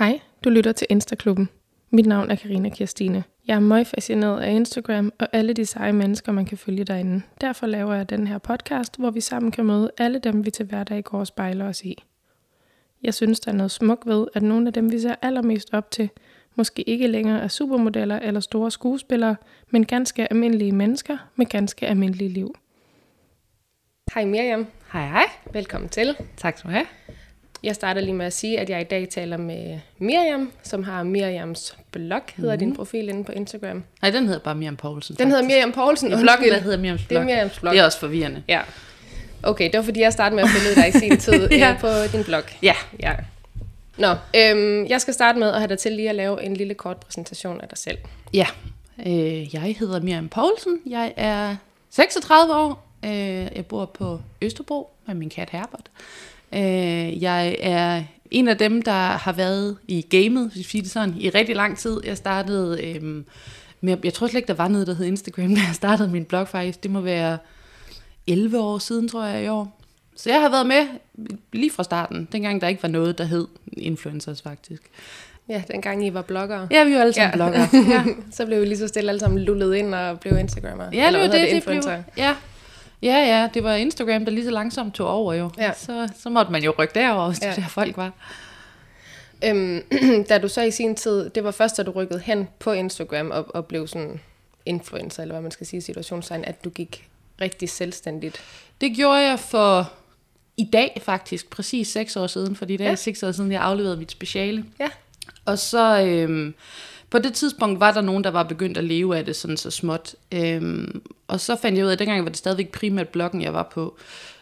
Hej, du lytter til Instaklubben. Mit navn er Karina Kirstine. Jeg er meget fascineret af Instagram og alle de seje mennesker, man kan følge derinde. Derfor laver jeg den her podcast, hvor vi sammen kan møde alle dem, vi til hverdag går og spejler os i. Jeg synes, der er noget smukt ved, at nogle af dem, vi ser allermest op til, måske ikke længere er supermodeller eller store skuespillere, men ganske almindelige mennesker med ganske almindelige liv. Hej Miriam. Hej hej. Velkommen til. Tak skal du have. Jeg starter lige med at sige, at jeg i dag taler med Miriam, som har Miriams blog, hedder mm. din profil inde på Instagram. Nej, den hedder bare Miriam Poulsen. Den hedder Miriam Poulsen, og bloggen der hedder Miriams blog. Det er Miriams blog. Det er også forvirrende. Ja. Okay, det var fordi, jeg startede med at følge dig i sin tid ja. på din blog. Ja. ja. Nå, øhm, jeg skal starte med at have dig til lige at lave en lille kort præsentation af dig selv. Ja, øh, jeg hedder Miriam Poulsen. Jeg er 36 år. Øh, jeg bor på Østerbro med min kat Herbert. Øh, jeg er en af dem, der har været i gamet, hvis vi det sådan, i rigtig lang tid. Jeg startede øh, med, jeg tror slet ikke, der var noget, der hed Instagram, da jeg startede min blog faktisk. Det må være 11 år siden, tror jeg, i år. Så jeg har været med lige fra starten, dengang der ikke var noget, der hed influencers faktisk. Ja, dengang I var bloggere. Ja, vi var alle sammen ja. bloggere. ja. så blev vi lige så stille alle sammen lullet ind og blev Instagrammer. Ja, det var det, det blev, ja, Ja, ja, det var Instagram, der lige så langsomt tog over jo. Ja. Så, så måtte man jo rykke derover, hvis ja. det der folk var. Øhm, da du så i sin tid, det var først, da du rykkede hen på Instagram og, og blev sådan influencer, eller hvad man skal sige, situationstegn, at du gik rigtig selvstændigt. Det gjorde jeg for i dag faktisk, præcis seks år siden, fordi det er ja. seks år siden, jeg afleverede mit speciale. Ja. Og så øhm, på det tidspunkt var der nogen, der var begyndt at leve af det sådan så småt. Øhm, og så fandt jeg ud af, at dengang var det stadigvæk primært bloggen, jeg var på.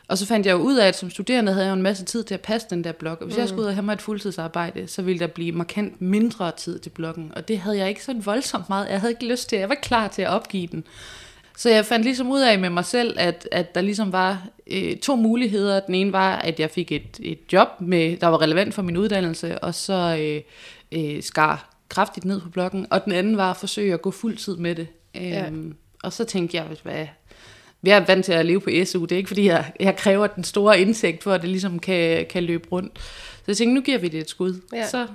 Og så fandt jeg jo ud af, at som studerende havde jeg jo en masse tid til at passe den der blog. Og hvis mm. jeg skulle ud og have mig et fuldtidsarbejde, så ville der blive markant mindre tid til bloggen. Og det havde jeg ikke sådan voldsomt meget. Jeg havde ikke lyst til. Jeg var klar til at opgive den. Så jeg fandt ligesom ud af med mig selv, at, at der ligesom var øh, to muligheder. Den ene var, at jeg fik et, et job, med, der var relevant for min uddannelse, og så øh, øh, skar kraftigt ned på bloggen, og den anden var at forsøge at gå fuld tid med det. Ja. Øhm, og så tænkte jeg, hvad, jeg er vant til at leve på SU, det er ikke fordi, jeg, jeg kræver den store indsigt, for at det ligesom kan, kan løbe rundt. Så jeg tænkte, nu giver vi det et skud. Ja. Så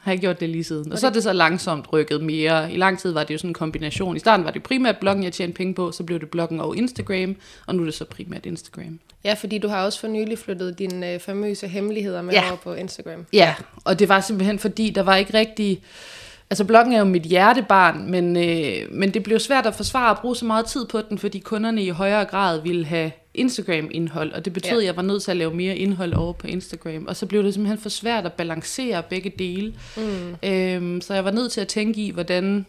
har jeg gjort det lige siden. Og så er det så langsomt rykket mere. I lang tid var det jo sådan en kombination. I starten var det primært bloggen, jeg tjente penge på, så blev det bloggen og Instagram, og nu er det så primært Instagram. Ja, fordi du har også for nylig flyttet dine øh, famøse hemmeligheder med ja. over på Instagram. Ja, og det var simpelthen fordi, der var ikke rigtig... Altså bloggen er jo mit hjertebarn, men, øh, men det blev svært at forsvare at bruge så meget tid på den, fordi kunderne i højere grad ville have Instagram-indhold, og det betød, ja. at jeg var nødt til at lave mere indhold over på Instagram. Og så blev det simpelthen for svært at balancere begge dele. Mm. Øhm, så jeg var nødt til at tænke i, hvordan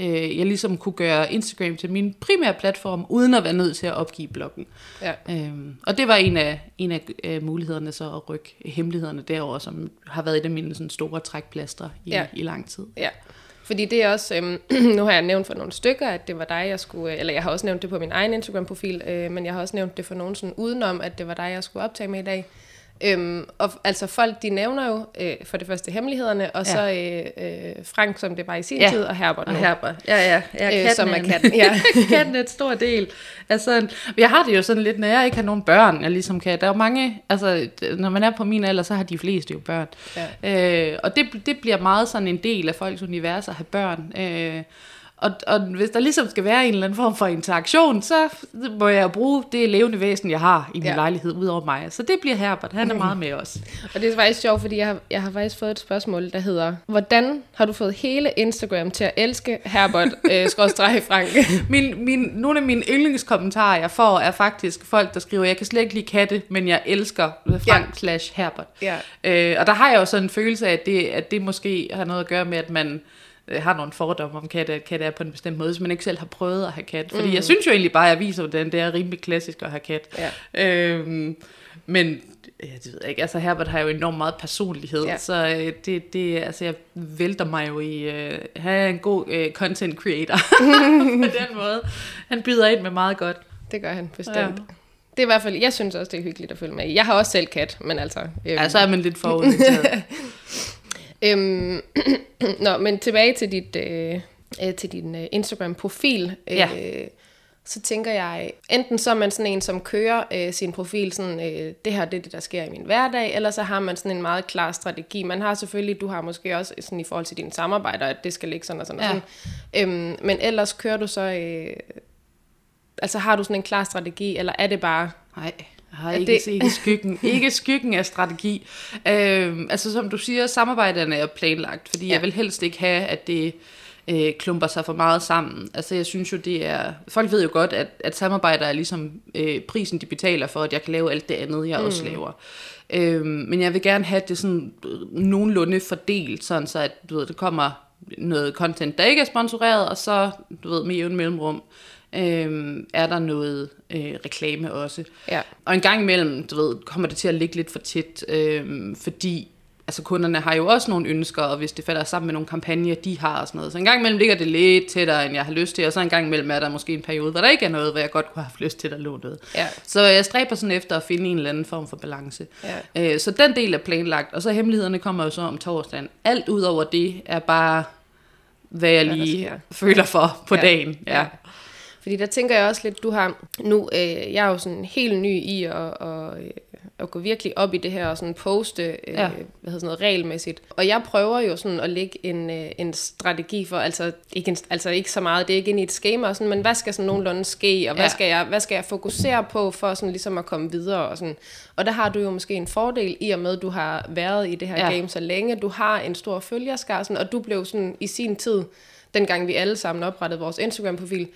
øh, jeg ligesom kunne gøre Instagram til min primære platform, uden at være nødt til at opgive bloggen. Ja. Øhm, og det var en af, en af øh, mulighederne så at rykke hemmelighederne derover, som har været et af mine sådan, store trækplaster i, ja. i lang tid. Ja. Fordi det er også, øhm, nu har jeg nævnt for nogle stykker, at det var dig, jeg skulle, øh, eller jeg har også nævnt det på min egen Instagram-profil, øh, men jeg har også nævnt det for nogen sådan udenom, at det var dig, jeg skulle optage med i dag. Øhm, og altså folk, de nævner jo øh, for det første hemmelighederne, og ja. så øh, øh, Frank, som det var i sin ja. tid, og Herbert nu. Og Herbert, ja, ja. ja øh, som er katten. Ja. katten er et stor del. Altså, jeg har det jo sådan lidt, når jeg ikke har nogen børn, jeg ligesom kan. Der er jo mange, altså, når man er på min alder, så har de fleste jo børn. Ja. Øh, og det, det bliver meget sådan en del af folks univers at have børn. Øh, og, og hvis der ligesom skal være en eller anden form for interaktion, så må jeg bruge det levende væsen, jeg har i min ja. lejlighed, ud over mig. Så det bliver Herbert. Han er meget med os. Og det er faktisk sjovt, fordi jeg har, jeg har faktisk fået et spørgsmål, der hedder, hvordan har du fået hele Instagram til at elske Herbert, øh, Frank? min, min, nogle af mine yndlingskommentarer, jeg får, er faktisk folk, der skriver, jeg kan slet ikke lide katte, men jeg elsker Frank ja. slash Herbert. Ja. Øh, og der har jeg jo sådan en følelse af, at det, at det måske har noget at gøre med, at man øh, har nogle fordomme om katte, at katte er på en bestemt måde, hvis man ikke selv har prøvet at have kat. Fordi mm. jeg synes jo egentlig bare, at jeg viser, hvordan det er rimelig klassisk at have kat. Ja. Øhm, men det ved jeg ikke, altså Herbert har jo enormt meget personlighed, ja. så øh, det, det, altså jeg vælter mig jo i, øh, han er en god øh, content creator på den måde. Han byder ind med meget godt. Det gør han bestemt. Ja. Det er i hvert fald, jeg synes også, det er hyggeligt at følge med Jeg har også selv kat, men altså... Øhm. Ja, så er man lidt forudindtaget. Øhm, Nå, men tilbage til, dit, øh, øh, til din øh, Instagram-profil. Ja. Øh, så tænker jeg, enten så er man sådan en, som kører øh, sin profil, sådan, øh, det her det er det, der sker i min hverdag, eller så har man sådan en meget klar strategi. Man har selvfølgelig, du har måske også sådan i forhold til dine samarbejder, at det skal ligge sådan og sådan ja. og sådan. Øhm, men ellers kører du så, øh, altså har du sådan en klar strategi, eller er det bare... Nej, har ikke, det... ikke, skyggen, ikke skyggen af strategi. Øhm, altså som du siger, samarbejderne er planlagt, fordi ja. jeg vil helst ikke have, at det øh, klumper sig for meget sammen. Altså jeg synes jo, det er... Folk ved jo godt, at, at samarbejder er ligesom øh, prisen, de betaler for, at jeg kan lave alt det andet, jeg mm. også laver. Øhm, men jeg vil gerne have det sådan nogenlunde fordelt, sådan så at du ved, det kommer noget content, der ikke er sponsoreret, og så, du ved, med en mellemrum, øhm, er der noget øh, reklame også. Ja. Og en gang imellem, du ved, kommer det til at ligge lidt for tæt, øh, fordi altså kunderne har jo også nogle ønsker, og hvis det falder sammen med nogle kampagner, de har og sådan noget. Så en gang imellem ligger det lidt tættere, end jeg har lyst til, og så en gang imellem er der måske en periode, hvor der ikke er noget, hvor jeg godt kunne have haft lyst til at låne noget. Ja. Så jeg stræber sådan efter at finde en eller anden form for balance. Ja. Øh, så den del er planlagt, og så hemmelighederne kommer jo så om torsdagen. Alt ud over det er bare, hvad jeg lige føler for på ja. dagen. Ja. ja. Fordi der tænker jeg også lidt, du har nu, øh, jeg er jo sådan helt ny i at, at, at gå virkelig op i det her og sådan poste øh, ja. hvad hedder sådan noget, regelmæssigt. Og jeg prøver jo sådan at lægge en, øh, en strategi for, altså ikke, en, altså ikke så meget, det er ikke ind i et schema, og sådan, men hvad skal sådan nogenlunde ske, og hvad, ja. skal jeg, hvad skal jeg fokusere på for sådan ligesom at komme videre og sådan. Og der har du jo måske en fordel i og med, at du har været i det her ja. game så længe, du har en stor følgerskar, sådan, og du blev sådan i sin tid, dengang vi alle sammen oprettede vores Instagram-profil,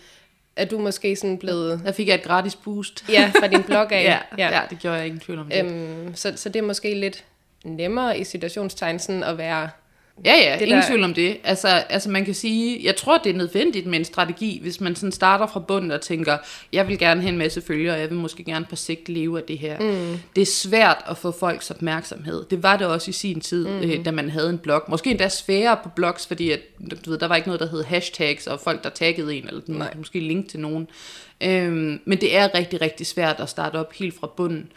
er du måske sådan blevet... Der fik jeg et gratis boost. ja, fra din blog af. ja, ja. ja, det gjorde jeg ikke tvivl om det. Øhm, så, så det er måske lidt nemmere i situationstegn sådan at være Ja, ja, det ingen der... tvivl om det. Altså, altså man kan sige, jeg tror, det er nødvendigt med en strategi, hvis man sådan starter fra bunden og tænker, jeg vil gerne have en masse følgere, og jeg vil måske gerne på sigt leve af det her. Mm. Det er svært at få folks opmærksomhed. Det var det også i sin tid, mm. øh, da man havde en blog. Måske endda sværere på blogs, fordi at, du ved, der var ikke noget, der hed hashtags, og folk, der taggede en, eller Nej. måske link til nogen. Øhm, men det er rigtig, rigtig svært at starte op helt fra bunden.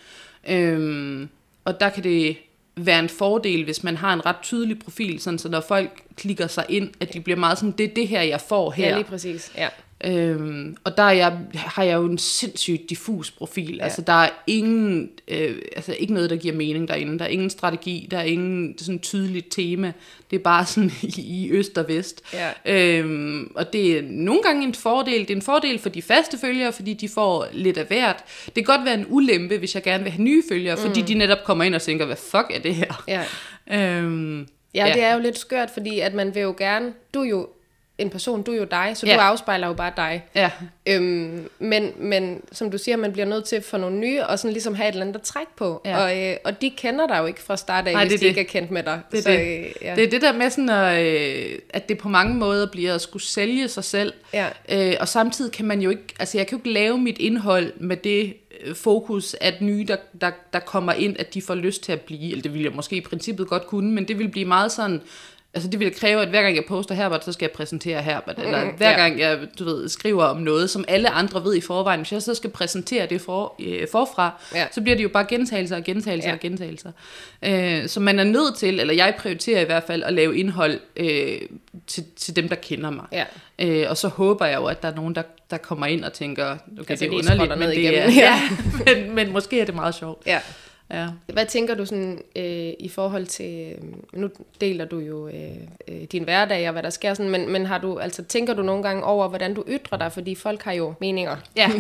Øhm, og der kan det være en fordel, hvis man har en ret tydelig profil, sådan så når folk klikker sig ind, at de bliver meget sådan, det er det her, jeg får her. Ja, lige præcis. Ja. Øhm, og der er jeg, har jeg jo en sindssygt diffus profil. Ja. Altså der er ingen, øh, altså ikke noget, der giver mening derinde. Der er ingen strategi, der er ingen sådan tydeligt tema. Det er bare sådan i, i øst og vest. Ja. Øhm, og det er nogle gange en fordel. Det er en fordel for de faste følgere, fordi de får lidt af hvert. Det kan godt være en ulempe, hvis jeg gerne vil have nye følgere, mm. fordi de netop kommer ind og tænker, hvad fuck er det her? Ja. Øhm, Ja, ja, det er jo lidt skørt, fordi at man vil jo gerne, du er jo en person, du er jo dig, så ja. du afspejler jo bare dig. Ja. Øhm, men, men som du siger, man bliver nødt til for nogle nye, og sådan ligesom have et eller andet at trække på. Ja. Og, øh, og de kender dig jo ikke fra start af, Nej, hvis de det. ikke er kendt med dig. Det så, det. Øh, ja. det er det der med sådan, at, øh, at det på mange måder bliver at skulle sælge sig selv. Ja. Øh, og samtidig kan man jo ikke, altså jeg kan jo ikke lave mit indhold med det øh, fokus, at nye, der, der, der kommer ind, at de får lyst til at blive, eller det vil jeg måske i princippet godt kunne, men det vil blive meget sådan Altså det vil kræve, at hver gang jeg poster Herbert, så skal jeg præsentere Herbert. Mm, eller hver ja. gang jeg du ved, skriver om noget, som alle andre ved i forvejen, hvis jeg så skal præsentere det for, øh, forfra, ja. så bliver det jo bare gentagelser og gentagelser ja. og gentagelser. Øh, så man er nødt til, eller jeg prioriterer i hvert fald, at lave indhold øh, til, til dem, der kender mig. Ja. Øh, og så håber jeg jo, at der er nogen, der, der kommer ind og tænker, okay, altså, det er underligt, men, det er, ja, men, men måske er det meget sjovt. Ja. Ja. Hvad tænker du sådan øh, i forhold til, øh, nu deler du jo øh, øh, din hverdag og hvad der sker, sådan, men, men har du, altså, tænker du nogle gange over, hvordan du ytrer dig, fordi folk har jo meninger. Ja,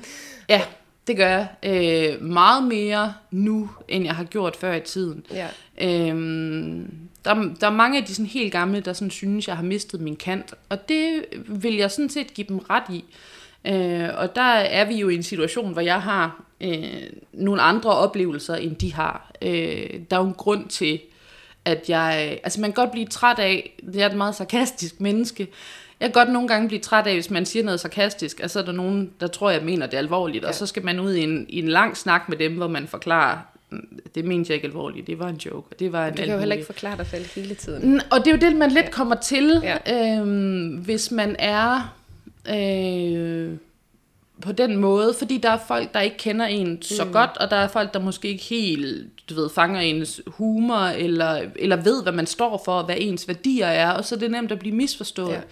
ja det gør jeg. Øh, meget mere nu, end jeg har gjort før i tiden. Ja. Øhm, der, der er mange af de sådan helt gamle, der sådan synes, jeg har mistet min kant, og det vil jeg sådan set give dem ret i. Øh, og der er vi jo i en situation, hvor jeg har øh, nogle andre oplevelser, end de har. Øh, der er jo en grund til, at jeg... Altså man kan godt blive træt af, det er et meget sarkastisk menneske, jeg kan godt nogle gange blive træt af, hvis man siger noget sarkastisk, og så er der nogen, der tror, jeg mener det alvorligt, ja. og så skal man ud i en, i en lang snak med dem, hvor man forklarer, mm, det mente jeg ikke alvorligt, det var en joke. Og det var en du kan jo heller ikke forklare dig selv hele tiden. Og det er jo det, man lidt ja. kommer til, ja. øhm, hvis man er... Øh, på den måde, fordi der er folk, der ikke kender en så mm. godt, og der er folk, der måske ikke helt, du ved, fanger ens humor, eller, eller ved, hvad man står for, hvad ens værdier er, og så er det nemt at blive misforstået.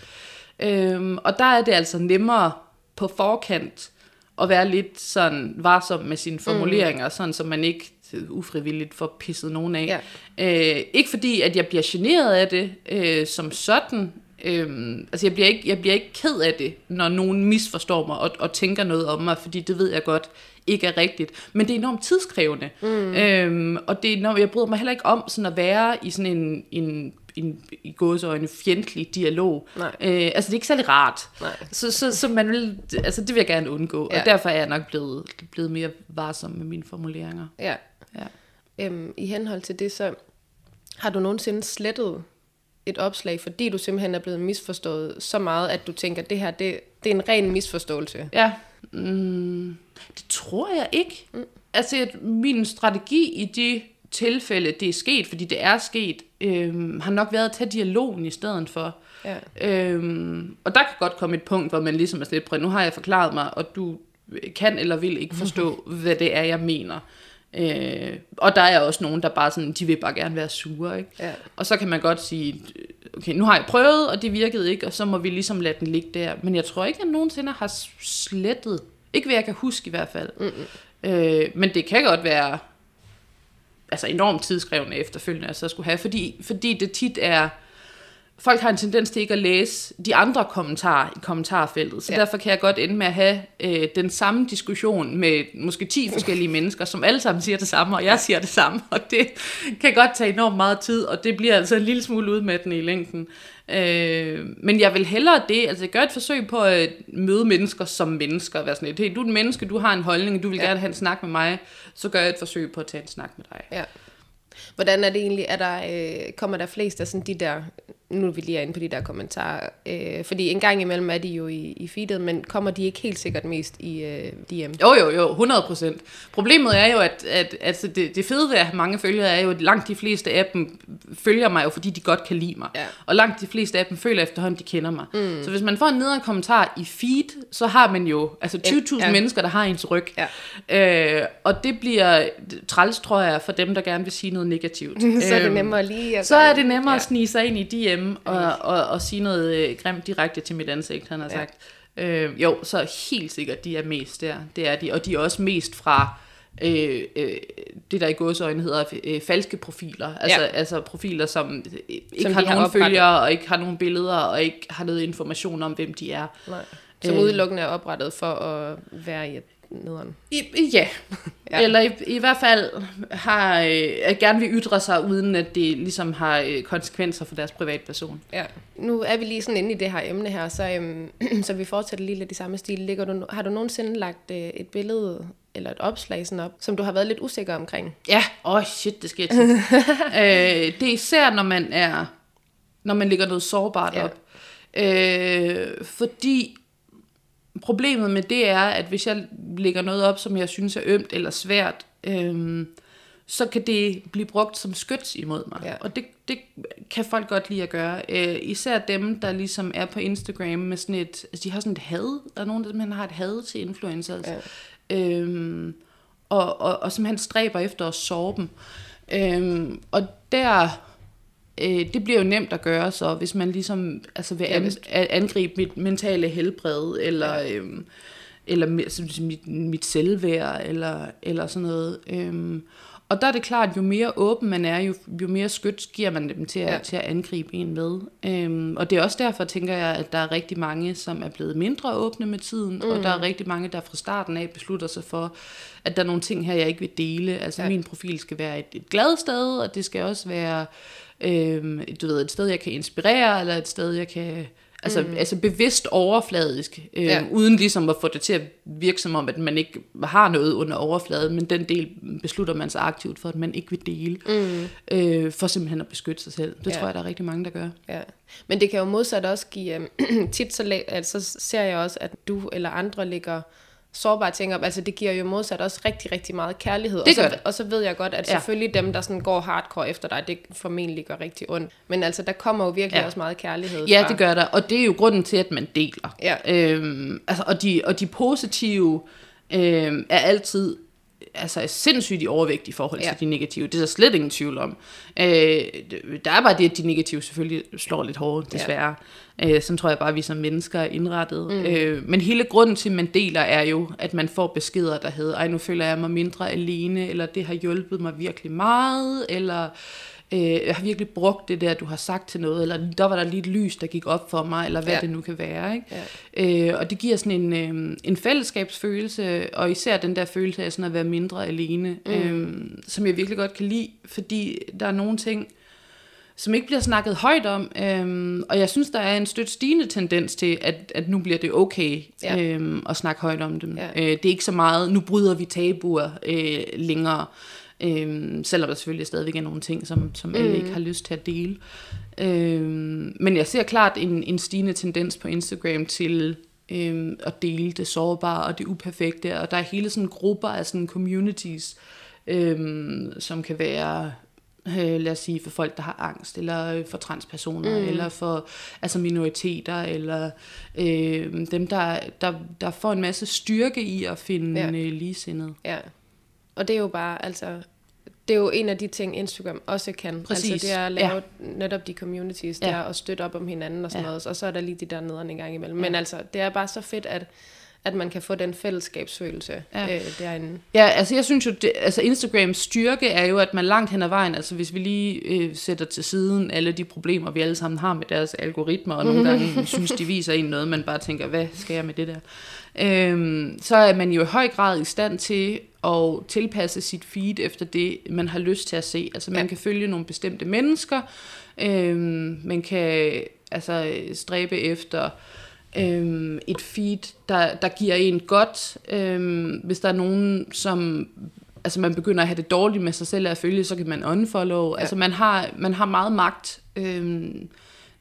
Ja. Øhm, og der er det altså nemmere på forkant at være lidt sådan varsom med sine formuleringer, mm. sådan så man ikke ufrivilligt får pisset nogen af. Ja. Øh, ikke fordi, at jeg bliver generet af det øh, som sådan. Øh, altså, jeg bliver, ikke, jeg bliver ikke ked af det, når nogen misforstår mig og, og tænker noget om mig, fordi det ved jeg godt ikke er rigtigt. Men det er enormt tidskrævende. Mm. Øh, og det er, når jeg bryder mig heller ikke om sådan at være i sådan en, en en i gåsøjne fjendtlig dialog. Nej. Øh, altså det er ikke særlig rart. Nej. Så, så, så man vil, altså det vil jeg gerne undgå, ja. og derfor er jeg nok blevet, blevet mere varsom med mine formuleringer. Ja. ja. Øhm, I henhold til det, så har du nogensinde slettet et opslag, fordi du simpelthen er blevet misforstået så meget, at du tænker, at det her, det, det er en ren misforståelse? Ja. Mm, det tror jeg ikke. Mm. Altså, at min strategi i de tilfælde, det er sket, fordi det er sket, øhm, har nok været at tage dialogen i stedet for. Ja. Øhm, og der kan godt komme et punkt, hvor man ligesom er sådan lidt, nu har jeg forklaret mig, og du kan eller vil ikke forstå, hvad det er, jeg mener. Øh, og der er også nogen, der bare sådan, de vil bare gerne være sure, ikke? Ja. Og så kan man godt sige, okay, nu har jeg prøvet, og det virkede ikke, og så må vi ligesom lade den ligge der. Men jeg tror ikke, at jeg nogensinde har slettet, ikke hvad jeg kan huske i hvert fald. Mm-hmm. Øh, men det kan godt være, altså enormt tidskrævende efterfølgende, altså at skulle have, fordi, fordi det tit er, folk har en tendens til ikke at læse de andre kommentarer i kommentarfeltet, så ja. derfor kan jeg godt ende med at have øh, den samme diskussion med måske 10 forskellige mennesker, som alle sammen siger det samme, og jeg siger det samme, og det kan godt tage enormt meget tid, og det bliver altså en lille smule udmattende i længden. Øh, men jeg vil hellere det, altså jeg gør et forsøg på at møde mennesker som mennesker, være sådan et, hey, du er en menneske, du har en holdning, du vil ja. gerne have en snak med mig, så gør jeg et forsøg på at tage en snak med dig. Ja. Hvordan er det egentlig, er der, øh, kommer der flest af sådan de der nu er vi lige inde på de der kommentarer, øh, fordi en gang imellem er de jo i, i feedet, men kommer de ikke helt sikkert mest i øh, DM? Jo, jo, jo, 100 procent. Problemet er jo, at, at altså det, det fede ved at have mange følgere er jo, at langt de fleste af dem følger mig jo, fordi de godt kan lide mig. Ja. Og langt de fleste af dem føler efterhånden, de kender mig. Mm. Så hvis man får en nederen kommentar i feed, så har man jo altså 20.000 ja. mennesker, der har ens ryg. Ja. Øh, og det bliver træls, tror jeg, for dem, der gerne vil sige noget negativt. så er det øhm, nemmere lige at... Så er det nemmere ja. at snige sig ind i DM, hjemme og, og, og sige noget øh, grimt direkte til mit ansigt, han har ja. sagt. Øh, jo, så helt sikkert, de er mest der. Det er de. Og de er også mest fra øh, øh, det, der i godsøjne hedder øh, falske profiler. Altså, ja. altså profiler, som ikke som har nogen har følgere, og ikke har nogen billeder, og ikke har noget information om, hvem de er. Nej. Som øh, udelukkende er oprettet for at være i et nederen. I, ja. ja, eller i, i hvert fald har, øh, gerne vil ytre sig, uden at det ligesom har øh, konsekvenser for deres privatperson. Ja. Nu er vi lige sådan inde i det her emne her, så, øhm, så vi fortsætter lige lidt i samme stil. Ligger du, har du nogensinde lagt øh, et billede eller et opslag sådan op, som du har været lidt usikker omkring? Ja, åh oh, shit, det sker tit. øh, det er især, når man er, når man lægger noget sårbart ja. op. Øh, fordi problemet med det er, at hvis jeg lægger noget op, som jeg synes er ømt eller svært, øhm, så kan det blive brugt som skyts imod mig. Ja. Og det, det kan folk godt lide at gøre. Øh, især dem, der ligesom er på Instagram med sådan et... Altså, de har sådan et had. Der er nogen, der simpelthen har et had til influencers. Ja. Øhm, og, og, og simpelthen stræber efter at sove dem. Øhm, og der øh, det bliver jo nemt at gøre så, hvis man ligesom altså vil an, angribe mit mentale helbred, eller, ja. øhm, eller mit, mit selvværd, eller, eller sådan noget. Øhm, og der er det klart, jo mere åben man er, jo, jo mere skyt giver man dem til at, ja. til at angribe en med. Øhm, og det er også derfor, tænker jeg, at der er rigtig mange, som er blevet mindre åbne med tiden, mm. og der er rigtig mange, der fra starten af beslutter sig for, at der er nogle ting her, jeg ikke vil dele. Altså ja. min profil skal være et, et glad sted, og det skal også være øh, du ved, et sted, jeg kan inspirere, eller et sted, jeg kan... Altså, mm. altså bevidst overfladisk, øh, ja. uden ligesom at få det til at virke som om, at man ikke har noget under overfladen, men den del beslutter man sig aktivt for, at man ikke vil dele, mm. øh, for simpelthen at beskytte sig selv. Det ja. tror jeg, der er rigtig mange, der gør. Ja. Men det kan jo modsat også give, øh, tit så, altså, ser jeg også, at du eller andre ligger sårbare ting op. Altså det giver jo modsat også rigtig, rigtig meget kærlighed. Det og, så, det. og så ved jeg godt, at selvfølgelig ja. dem, der sådan går hardcore efter dig, det formentlig gør rigtig ondt. Men altså, der kommer jo virkelig ja. også meget kærlighed Ja, fra. det gør der. Og det er jo grunden til, at man deler. Ja. Øhm, altså, og, de, og de positive øhm, er altid altså er sindssygt i overvægt i forhold til Ja. de negative. Det er der slet ingen tvivl om. Øh, der er bare det, at de negative selvfølgelig slår lidt hårdt, desværre. Ja. Øh, sådan tror jeg bare, at vi som mennesker er indrettet. Mm. Øh, men hele grunden til, at man deler, er jo, at man får beskeder, der hedder, ej, nu føler jeg mig mindre alene, eller det har hjulpet mig virkelig meget, eller øh, jeg har virkelig brugt det der, du har sagt til noget, eller der var der lige et lys, der gik op for mig, eller hvad Ja. ja. det nu kan være. Ikke? Øh, og det giver sådan en, øh, en fællesskabsfølelse, og især den der følelse af sådan at være mindre alene, mm. øh, som jeg virkelig godt kan lide, fordi der er nogle ting, som ikke bliver snakket højt om, øhm, og jeg synes, der er en stødt stigende tendens til, at, at nu bliver det okay Ja. ja. øhm, at snakke højt om dem. Ja. Øh, det er ikke så meget, nu bryder vi tabuer øh, længere, øhm, selvom der selvfølgelig stadigvæk er nogle ting, som, som mm. alle ikke har lyst til at dele. Øhm, men jeg ser klart en, en stigende tendens på Instagram til øhm, at dele det sårbare og det uperfekte, og der er hele sådan grupper af sådan communities, øhm, som kan være øh, lad os sige, for folk, der har angst, eller for transpersoner, mm. eller for altså minoriteter, eller øh, dem, der, der, der får en masse styrke i at finde Ja. ja. øh, ligesindede. Ja. Og det er jo bare, altså, det er jo en af de ting, Instagram også kan. Præcis, Altså det er at lave ja. ja. netop de communities, Ja. der og støtte op om hinanden og sådan Ja. noget. Og så er der lige de der nederne en gang imellem. Men altså, det er bare så fedt, at, at man kan få den fællesskabsfølelse Ja. øh, derinde. Ja, altså jeg synes jo, det, altså Instagrams styrke er jo, at man langt hen ad vejen, altså hvis vi lige øh, sætter til siden alle de problemer, vi alle sammen har med deres algoritmer, og nogle gange synes, de viser en noget, man bare tænker, hvad skal jeg med det der? Øhm, så er man jo i høj grad i stand til at tilpasse sit feed efter det, man har lyst til at se. Altså man Ja. kan følge nogle bestemte mennesker, øhm, man kan altså stræbe efter øhm, et feed, der, der giver en godt. Øhm, hvis der er nogen, som altså man begynder at have det dårligt med sig selv at følge, så kan man unfollow. Ja. Altså man har, man har meget magt øhm,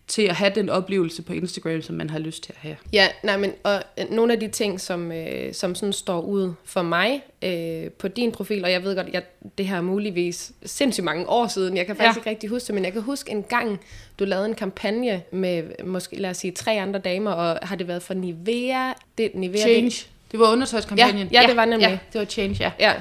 til at have den oplevelse på Instagram, som man har lyst til at have. Ja, nej, men og øh, nogle af de ting, som, øh, som sådan står ud for mig øh, på din profil, og jeg ved godt, jeg, det her er muligvis sindssygt mange år siden, jeg kan faktisk Ja. ikke rigtig huske det, men jeg kan huske en gang, du lavede en kampagne med måske, lad os sige, tre andre damer, og har det været for Nivea? Det, Nivea Change. Det, Det var undertøjskampagnen. Ja, ja, det var nemlig. Ja, det var Change, ja. ja.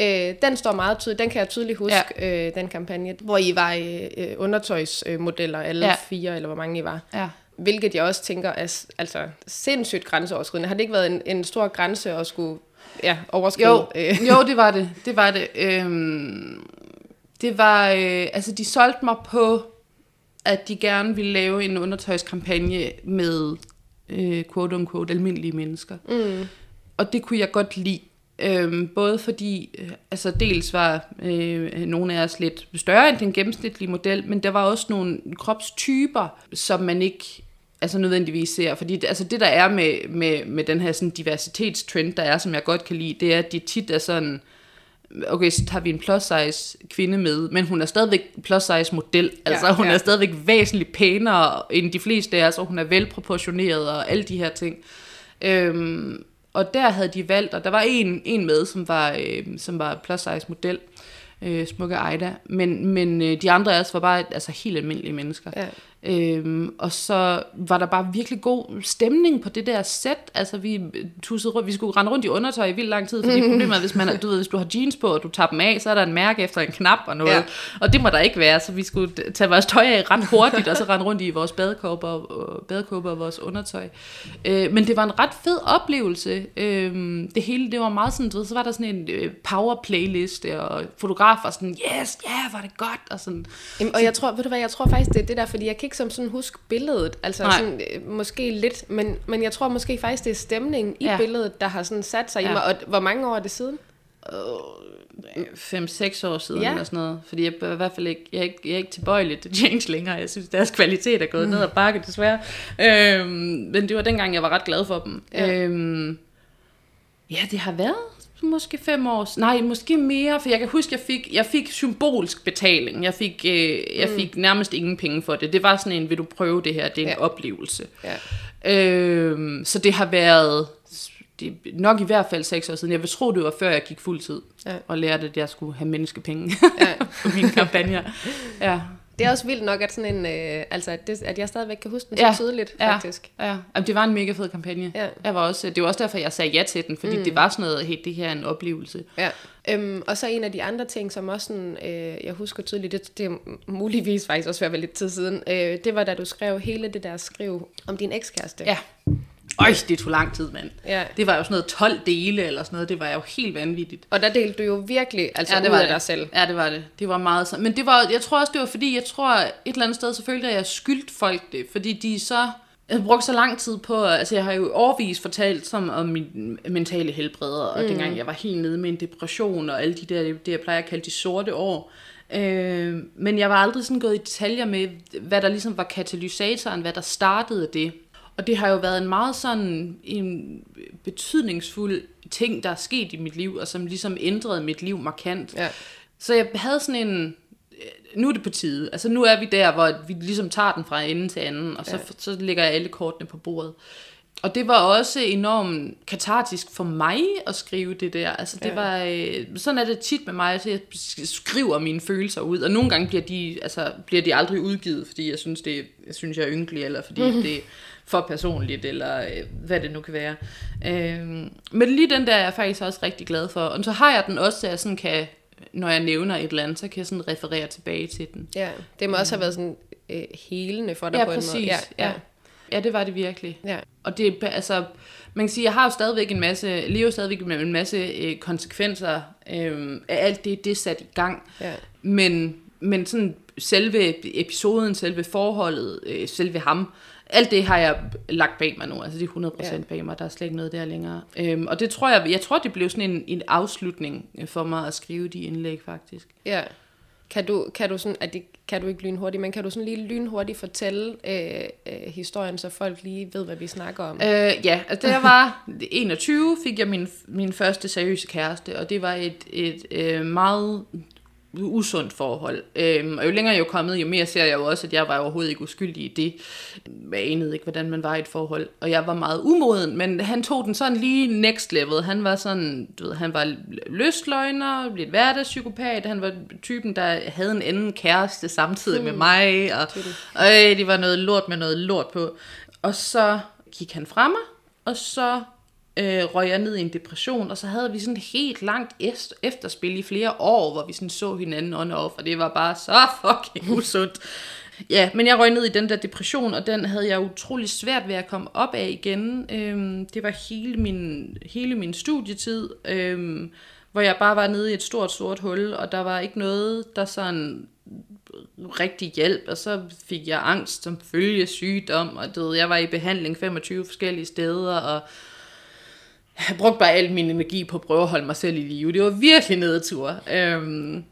Øh, den står meget tydeligt, den kan jeg tydeligt huske, ja. øh, den kampagne, hvor I var øh, undertøjsmodeller, alle ja. Fire, eller hvor mange I var. ja. Hvilket jeg også tænker er altså, sindssygt grænseoverskridende. Har det ikke været en, en stor grænse at skulle ja, overskride? Jo, Øh, jo, det var det. Det var det. Øhm, det var, øh, altså de solgte mig på, at de gerne ville lave en undertøjskampagne med øh, quote unquote almindelige mennesker. mm, Og det kunne jeg godt lide. Øhm, både fordi, øh, altså dels var øh, nogle af os lidt større end den gennemsnitlige model, men der var også nogle kropstyper, som man ikke altså nødvendigvis ser. Fordi altså det der er med, med, med den her sådan diversitetstrend, der er, som jeg godt kan lide, det er, at de tit er sådan, okay, så tager vi en plus size kvinde med, men hun er stadigvæk plus size model. Altså hun ja. er stadigvæk væsentligt pænere end de fleste af os, og hun er velproportioneret og alle de her ting. Øhm, og der havde de valgt, og der var en, en med, som var, øh, som var plus size model, øh, smukke Ejda, men, men øh, de andre af os var bare altså, helt almindelige mennesker. ja. Øhm, og så var der bare virkelig god stemning på det der sæt. Altså vi tussede rundt, vi skulle rende rundt i undertøj i vildt lang tid, fordi problemet er, hvis, man, du ved, hvis du har jeans på, og du tager dem af, så er der en mærke efter en knap og noget. Ja. Og det må der ikke være, så vi skulle tage vores tøj af ret hurtigt, og så rende rundt i vores badekåber og, badekåber og vores undertøj. Øh, men det var en ret fed oplevelse. Øh, det hele, det var meget sådan, du ved, så var der sådan en øh, power playlist, og fotografer sådan, yes, ja, yeah, var det godt, og sådan. Jamen, og jeg tror, ved du hvad, jeg tror faktisk, det er det der, fordi jeg kan ikke som sådan huske billedet, altså Nej. sådan, øh, måske lidt, men, men jeg tror måske faktisk, det er stemningen i Ja. billedet, der har sådan sat sig ja. i mig, og hvor mange år er det siden? 5-6 år siden Ja. eller sådan noget. Fordi jeg er i hvert fald ikke, jeg er ikke, jeg er ikke tilbøjelig til change længere. Jeg synes, deres kvalitet er gået mm. ned ad bakke, desværre. Øhm, men det var dengang, jeg var ret glad for dem. Ja, øhm, ja det har været måske fem år. Nej, måske mere, for jeg kan huske, jeg fik, jeg fik symbolsk betaling. Jeg fik, øh, jeg fik nærmest ingen penge for det. Det var sådan en, vil du prøve det her? Det er en Ja. oplevelse. Ja. Øhm, så det har været det nok i hvert fald seks år siden. Jeg vil tro, det var før jeg gik fuld tid Ja. og lærte, at jeg skulle have menneskepenge Ja. på mine kampagner. Ja. Det er også vildt nok, at, sådan en, øh, altså, at, det, at jeg stadigvæk kan huske den Ja. så tydeligt, Ja. faktisk. Ja, Jamen, det var en mega fed kampagne. Ja. Jeg var også, det var også derfor, jeg sagde ja til den, fordi mm. det var sådan noget, hey, det her er en oplevelse. Ja. Øhm, og så en af de andre ting, som også sådan, øh, jeg husker tydeligt, det, det er muligvis faktisk også være lidt tid siden, øh, det var da du skrev hele det der skriv om din ekskæreste. Ja. Øj, det tog lang tid, mand. Ja. Det var jo sådan noget 12 dele eller sådan noget. Det var jo helt vanvittigt. Og der delte du jo virkelig altså Ja, det ud var af det. dig selv. Ja, det var det. Det var meget sådan. Men det var, jeg tror også, det var fordi, jeg tror et eller andet sted, jeg, at jeg skyldte folk det. Fordi de så... Jeg har brugt så lang tid på, altså jeg har jo overvist fortalt som om min mentale helbred, og mm. dengang jeg var helt nede med en depression, og alle de der, det jeg plejer at kalde de sorte år. Øh, men jeg var aldrig sådan gået i detaljer med, hvad der ligesom var katalysatoren, hvad der startede det. Og det har jo været en meget sådan en betydningsfuld ting, der er sket i mit liv, og som ligesom ændrede mit liv markant. Ja. Så jeg havde sådan en, øh, nu er det på tide. Altså nu er vi der, hvor vi ligesom tager den fra ende til anden, og så, ja. så lægger jeg alle kortene på bordet. Og det var også enormt katartisk for mig at skrive det der. Altså det Ja. var, øh, sådan er det tit med mig, så jeg skriver mine følelser ud, og nogle gange bliver de, altså, bliver de aldrig udgivet, fordi jeg synes, det, jeg synes, jeg er ynkelig, eller fordi det er for personligt, eller øh, hvad det nu kan være. Øh, men lige den der er jeg faktisk også rigtig glad for. Og så har jeg den også, så jeg sådan kan, når jeg nævner et eller andet, så kan jeg sådan referere tilbage til den. Ja, det må også have været sådan øh, helende for dig Ja, på en præcis. måde. Ja, ja. ja, det var det virkelig. ja. Og det er altså, man kan sige, jeg har jo stadigvæk en masse, lever stadigvæk med en masse øh, konsekvenser øh, af alt det, det er sat i gang. ja. Men, men sådan selve episoden, selve forholdet, øh, selve ham, alt det har jeg lagt bag mig nu. Altså det er 100% Ja. bag mig, der er slet ikke noget der længere. Øhm, og det tror jeg, jeg tror det blev sådan en, en afslutning for mig at skrive de indlæg faktisk. Ja. Kan du, kan du sådan, at det, kan du ikke lynhurtigt, men kan du sådan lige lynhurtigt fortælle øh, øh, historien, så folk lige ved, hvad vi snakker om? Øh, ja, altså da jeg var 21, fik jeg min, min første seriøse kæreste, og det var et, et øh, meget usundt forhold. Øhm, og jo længere jeg er kommet, jo mere ser jeg jo også, at jeg var overhovedet ikke uskyldig i det. Jeg anede ikke, hvordan man var i et forhold. Og jeg var meget umoden, men han tog den sådan lige next level. Han var sådan, du ved, han var lystløgner, lidt hverdagspsykopat. Han var typen, der havde en anden kæreste samtidig med mig. Og, øh, det var noget lort med noget lort på. Og så gik han fra mig, og så øh, røg jeg ned i en depression, og så havde vi sådan et helt langt efterspil i flere år, hvor vi sådan så hinanden on og off, og det var bare så fucking usundt. Ja, men jeg røg ned i den der depression, og den havde jeg utrolig svært ved at komme op af igen. Øhm, det var hele min, hele min studietid, øhm, hvor jeg bare var nede i et stort sort hul, og der var ikke noget, der sådan rigtig hjælp, og så fik jeg angst som følge sygdom, og du ved, jeg var i behandling 25 forskellige steder, og jeg brugte bare al min energi på at prøve at holde mig selv i live. Det var virkelig nedtur. Øhm,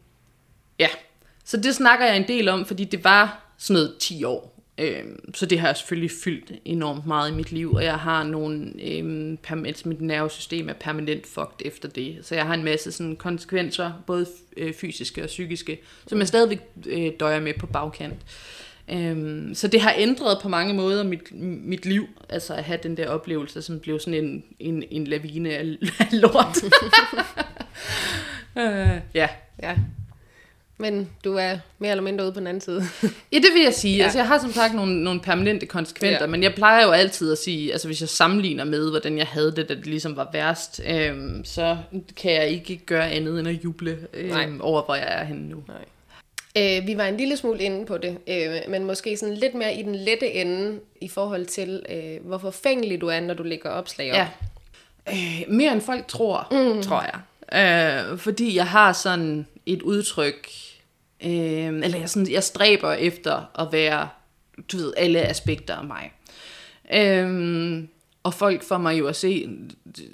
ja, så det snakker jeg en del om, fordi det var sådan noget 10 år. Øhm, så det har jeg selvfølgelig fyldt enormt meget i mit liv, og jeg har nogle, øhm, permanent, altså mit nervesystem er permanent fucked efter det. Så jeg har en masse sådan konsekvenser, både øh, fysiske og psykiske, som jeg stadigvæk øh, døjer med på bagkant. Øhm, så det har ændret på mange måder mit, mit liv, altså at have den der oplevelse, som blev sådan en, en, en lavine af, lort. øh, ja. Ja. Men du er mere eller mindre ude på den anden side. ja, det vil jeg sige. Ja. Altså, jeg har som sagt nogle, nogle permanente konsekvenser, Ja. men jeg plejer jo altid at sige, altså hvis jeg sammenligner med, hvordan jeg havde det, da det ligesom var værst, øhm, så kan jeg ikke gøre andet end at juble Nej. øhm, over, hvor jeg er henne nu. Nej. Øh, vi var en lille smule inde på det, øh, men måske sådan lidt mere i den lette ende i forhold til, øh, hvor forfængelig du er, når du lægger opslag op. Ja. Øh, mere end folk tror, mm. tror jeg. Øh, fordi jeg har sådan et udtryk, øh, eller jeg, sådan, jeg stræber efter at være, du ved, alle aspekter af mig. Øh, og folk får mig jo at se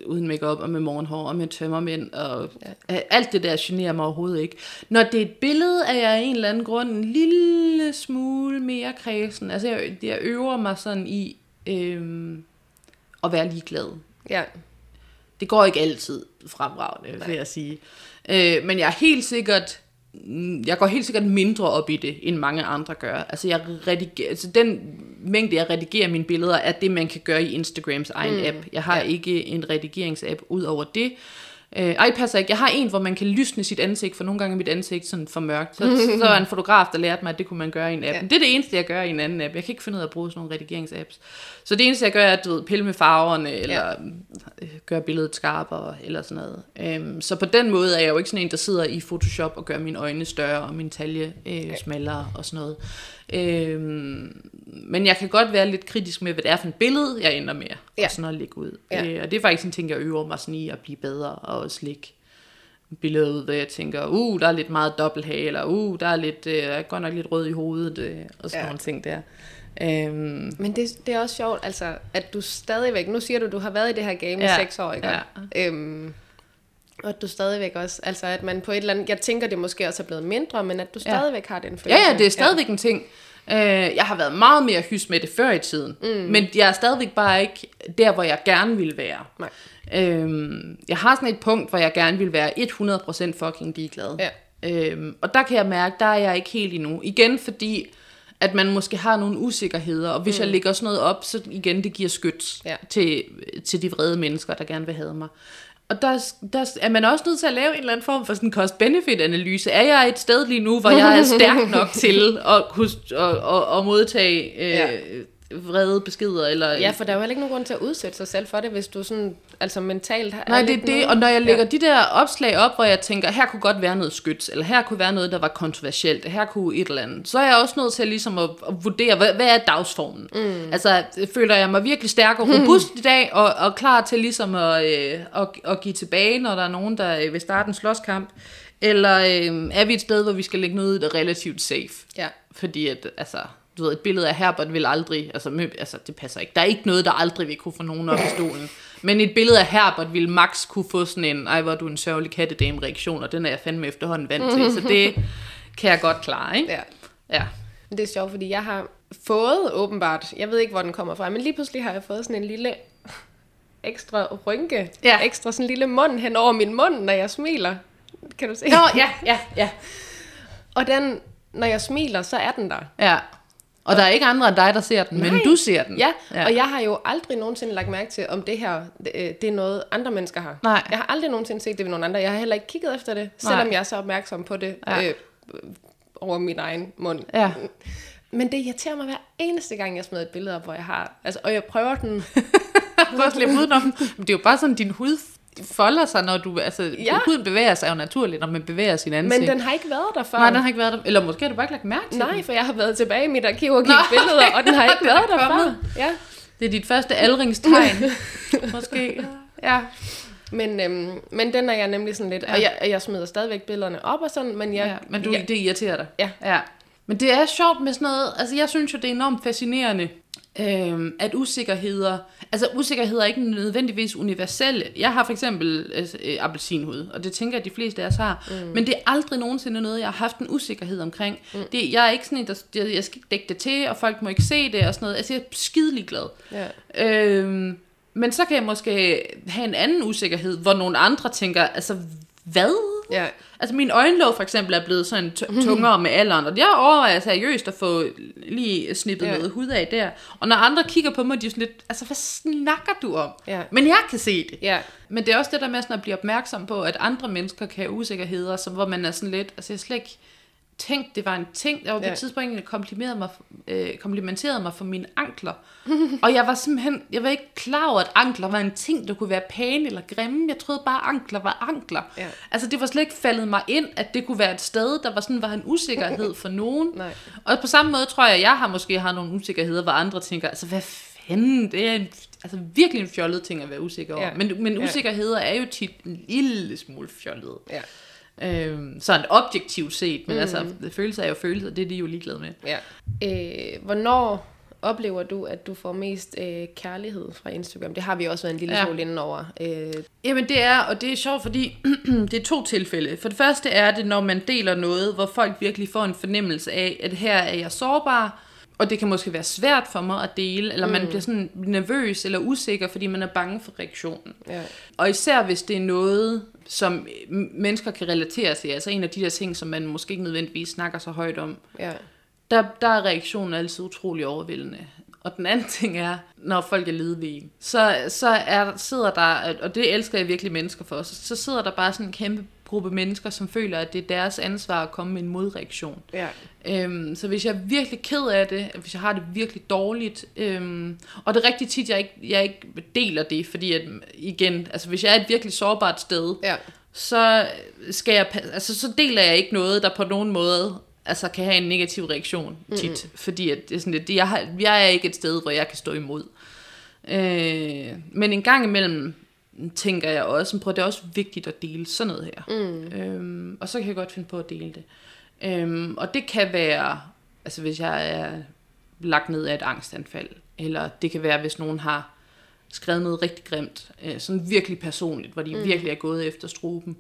uden makeup og med morgenhår og med tømmermænd og ja. alt det der generer mig overhovedet ikke. Når det er et billede, er jeg af en eller anden grund en lille smule mere kredsen. Altså jeg, jeg øver mig sådan i øh, at være ligeglad. ja. Det går ikke altid fremragende, vil jeg sige. Øh, men jeg er helt sikkert, jeg går helt sikkert mindre op i det, end mange andre gør. Altså, jeg redigerer, altså den mængde, jeg redigerer mine billeder, er det, man kan gøre i Instagrams egen mm, app. Jeg har ja. ikke en redigeringsapp ud over det. Øh, ej, passer ikke. Jeg har en, hvor man kan lysne sit ansigt, for nogle gange er mit ansigt sådan for mørkt. Så, så er en fotograf, der lærte mig, at det kunne man gøre i en app. Ja. Det er det eneste, jeg gør i en anden app. Jeg kan ikke finde ud af at bruge sådan nogle redigeringsapps. Så det eneste, jeg gør, er at du ved, pille med farverne, eller ja. gøre billedet skarpere, eller sådan noget. Øhm, så på den måde er jeg jo ikke sådan en, der sidder i Photoshop og gør mine øjne større, og min talje øh, smallere, og sådan noget. Øhm, men jeg kan godt være lidt kritisk med, hvad det er for et billede, jeg ender med ja. og sådan at lægge ud. Ja. Øh, og det er faktisk en ting, jeg øver mig sådan i at blive bedre, og også lægge billeder ud, hvor jeg tænker, uh, der er lidt meget dobbelthage, eller uh, der er lidt, øh, er godt nok lidt rød i hovedet, øh, og sådan ja. nogle ting der. Øhm. Men det, det er også sjovt, altså, at du stadigvæk, nu siger du, du har været i det her game ja. i seks år, ikke? Ja. Øhm, og at du stadigvæk også, altså at man på et eller andet, jeg tænker det måske også er blevet mindre, men at du stadigvæk ja. har den følelse. Ja, ja, det er stadigvæk ja. en ting. Øh, jeg har været meget mere hys med det før i tiden, mm. men jeg er stadigvæk bare ikke der, hvor jeg gerne vil være. Nej. Øhm, jeg har sådan et punkt, hvor jeg gerne vil være 100% fucking ligeglad. Ja. Øhm, og der kan jeg mærke, der er jeg ikke helt endnu. Igen fordi, at man måske har nogle usikkerheder, og hvis mm. jeg lægger sådan noget op, så igen, det giver skyt ja. til, til de vrede mennesker, der gerne vil have mig. Og der, der er man også nødt til at lave en eller anden form for sådan en cost-benefit-analyse. Er jeg et sted lige nu, hvor jeg er stærk nok til at, at, at, at modtage øh, ja vrede beskeder. Eller, ja, for der er jo heller ikke nogen grund til at udsætte sig selv for det, hvis du sådan, altså mentalt har... Nej, det er det, og når jeg lægger ja. de der opslag op, hvor jeg tænker, her kunne godt være noget skyts, eller her kunne være noget, der var kontroversielt, her kunne et eller andet, så er jeg også nødt til ligesom at, at vurdere, hvad, hvad er dagsformen? Mm. Altså, føler jeg mig virkelig stærk og robust mm. i dag, og, og klar til ligesom at, øh, at, at give tilbage, når der er nogen, der øh, vil starte en slåskamp, eller øh, er vi et sted, hvor vi skal lægge noget, relativt safe? Ja. Fordi at, altså, du ved, et billede af Herbert vil aldrig, altså, møb, altså det passer ikke. Der er ikke noget, der aldrig vil kunne få nogen op i stolen. Men et billede af Herbert vil max kunne få sådan en, ej hvor du en sørgelig kattedame reaktion, og den er jeg fandme efterhånden vant til. Så det kan jeg godt klare, ikke? Ja. ja. Det er sjovt, fordi jeg har fået åbenbart, jeg ved ikke, hvor den kommer fra, men lige pludselig har jeg fået sådan en lille ekstra rynke, ja. ekstra sådan en lille mund hen over min mund, når jeg smiler. Kan du se? Nå, ja, ja, ja. Og den, når jeg smiler, så er den der. Ja. Og der er ikke andre end dig, der ser den, Nej. men du ser den. Ja, ja, og jeg har jo aldrig nogensinde lagt mærke til, om det her det, øh, det er noget, andre mennesker har. Nej. Jeg har aldrig nogensinde set det ved nogen andre. Jeg har heller ikke kigget efter det, selvom Nej. jeg er så opmærksom på det ja. øh, over min egen mund. Ja. Men det irriterer mig hver eneste gang, jeg smider et billede op, hvor jeg har... Altså, og jeg prøver den... Prøv at slippe udenom. Det er jo bare sådan, din hud folder sig, når du, altså, ja. huden bevæger sig jo naturligt, når man bevæger sin ansigt. Men den har ikke været der før. Nej, den har ikke været der. Eller måske har du bare ikke lagt mærke til Nej, den. for jeg har været tilbage i mit arkiv og kigget billeder, og den har ikke været der før. Ja. Det er dit første aldringstegn. måske. Ja. Men, øhm, men den er jeg nemlig sådan lidt, ja. og jeg, jeg smider stadigvæk billederne op og sådan, men jeg... Ja, men du, jeg, det irriterer dig. Ja. ja. Men det er sjovt med sådan noget, altså jeg synes jo, det er enormt fascinerende, øh, at usikkerheder, altså usikkerheder er ikke nødvendigvis universelle. Jeg har for eksempel øh, appelsinhud, og det tænker jeg, at de fleste af os har, mm. men det er aldrig nogensinde noget, jeg har haft en usikkerhed omkring. Mm. Det, jeg er ikke sådan en, der, jeg, jeg skal ikke dække det til, og folk må ikke se det og sådan noget. Altså jeg er skidelig glad. Yeah. Øh, men så kan jeg måske have en anden usikkerhed, hvor nogle andre tænker, altså hvad? Ja. Altså min øjenlåg for eksempel er blevet sådan tungere med alderen, og jeg overvejer seriøst at få lige snippet ja. noget hud af der. Og når andre kigger på mig, de er sådan lidt, altså hvad snakker du om? Ja. Men jeg kan se det. Ja. Men det er også det der med sådan at blive opmærksom på, at andre mennesker kan have usikkerheder, som, hvor man er sådan lidt, altså jeg slet ikke tænkt, det var en ting. Der var på ja. et tidspunkt, der komplimenterede mig, øh, komplimenterede mig for mine ankler. og jeg var simpelthen, jeg var ikke klar over, at ankler var en ting, der kunne være pæne eller grimme. Jeg troede bare, ankler var ankler. Ja. Altså det var slet ikke faldet mig ind, at det kunne være et sted, der var sådan var en usikkerhed for nogen. Nej. Og på samme måde tror jeg, at jeg har måske har nogle usikkerheder, hvor andre tænker, altså hvad fanden, det er en, altså virkelig en fjollet ting at være usikker over. Ja. Men, men usikkerheder er jo tit en lille smule fjollet. Ja. Øh, sådan objektivt set, men mm. altså, følelser er jo følelser, det er de jo ligeglade med. Ja. Øh, hvornår oplever du, at du får mest øh, kærlighed fra Instagram? Det har vi også været en lille ja. smule inden over. Øh. Jamen det er, og det er sjovt, fordi det er to tilfælde. For det første er det, når man deler noget, hvor folk virkelig får en fornemmelse af, at her er jeg sårbar, og det kan måske være svært for mig at dele, eller mm. man bliver sådan nervøs eller usikker, fordi man er bange for reaktionen. Ja. Og især hvis det er noget, som mennesker kan relatere til, altså en af de der ting, som man måske ikke nødvendigvis snakker så højt om, ja. der, der er reaktionen altid utrolig overvældende. Og den anden ting er, når folk er ledvige, så, så er, sidder der, og det elsker jeg virkelig mennesker for, så, så sidder der bare sådan en kæmpe gruppe mennesker, som føler, at det er deres ansvar at komme med en modreaktion. Ja. Øhm, så hvis jeg er virkelig ked af det, hvis jeg har det virkelig dårligt, øhm, og det er rigtig tit, jeg ikke, jeg ikke deler det, fordi at, igen, altså hvis jeg er et virkelig sårbart sted, Ja. så skal jeg, altså så deler jeg ikke noget, der på nogen måde altså kan have en negativ reaktion tit, mm. fordi at det er sådan lidt, det, jeg, har, jeg er ikke et sted, hvor jeg kan stå imod. Øh, men en gang imellem tænker jeg også, prøv, det er også vigtigt at dele sådan noget her. Mm. Øhm, og så kan jeg godt finde på at dele det. Øhm, og det kan være, altså hvis jeg er lagt ned af et angstanfald, eller det kan være, hvis nogen har skrevet noget rigtig grimt, øh, sådan virkelig personligt, hvor de mm. virkelig er gået efter struben,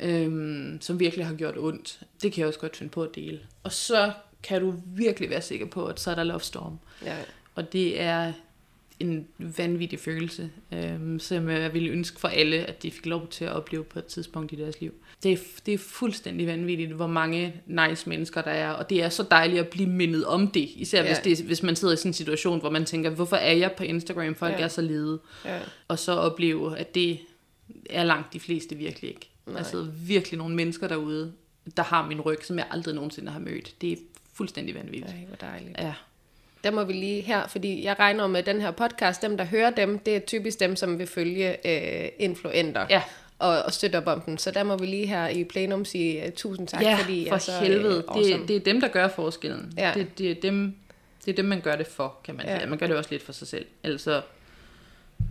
øhm, som virkelig har gjort ondt. Det kan jeg også godt finde på at dele. Og så kan du virkelig være sikker på, at så er der love storm. Ja. Og det er en vanvittig følelse, øhm, som jeg ville ønske for alle, at de fik lov til at opleve på et tidspunkt i deres liv. Det er, det er fuldstændig vanvittigt, hvor mange nice mennesker der er, og det er så dejligt at blive mindet om det, især Ja. hvis, det, hvis man sidder i sådan en situation, hvor man tænker, hvorfor er jeg på Instagram, folk Ja. er så lede, Ja. og så opleve, at det er langt de fleste virkelig ikke. Nej. Der sidder virkelig nogle mennesker derude, der har min ryg, som jeg aldrig nogensinde har mødt. Det er fuldstændig vanvittigt. Ej, hvor dejligt. Ja. Der må vi lige her, fordi jeg regner med den her podcast, dem der hører dem, det er typisk dem, som vil følge øh, influenter. Ja. Og, og støtte op om den. Så der må vi lige her i plenum sige uh, tusind tak, ja, fordi for så, helvede. Øh, det, det er dem, der gør forskellen. Ja. Det, det, er dem, det er dem, man gør det for, kan man Ja. sige. Man gør det også lidt for sig selv. Ellers så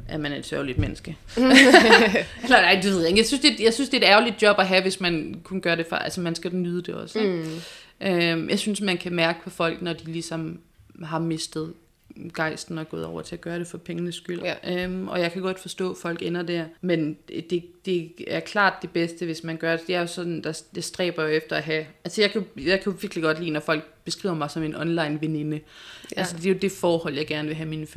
er man et sørgeligt menneske. Eller nej, det ved jeg ikke. Jeg synes, det, jeg synes, det er et ærgerligt job at have, hvis man kun gør det for... Altså, man skal nyde det også. Ikke? Mm. Øhm, jeg synes, man kan mærke på folk, når de ligesom har mistet gejsten og gået over til at gøre det for pengenes skyld. Ja. Øhm, og jeg kan godt forstå, at folk ender der. Men det, det er klart det bedste, hvis man gør det. Det er jo sådan, der, det stræber jo efter at have... Altså, jeg kan, jeg kan virkelig godt lide, når folk beskriver mig som en online veninde. Ja. Altså, det er jo det forhold, jeg gerne vil have mine,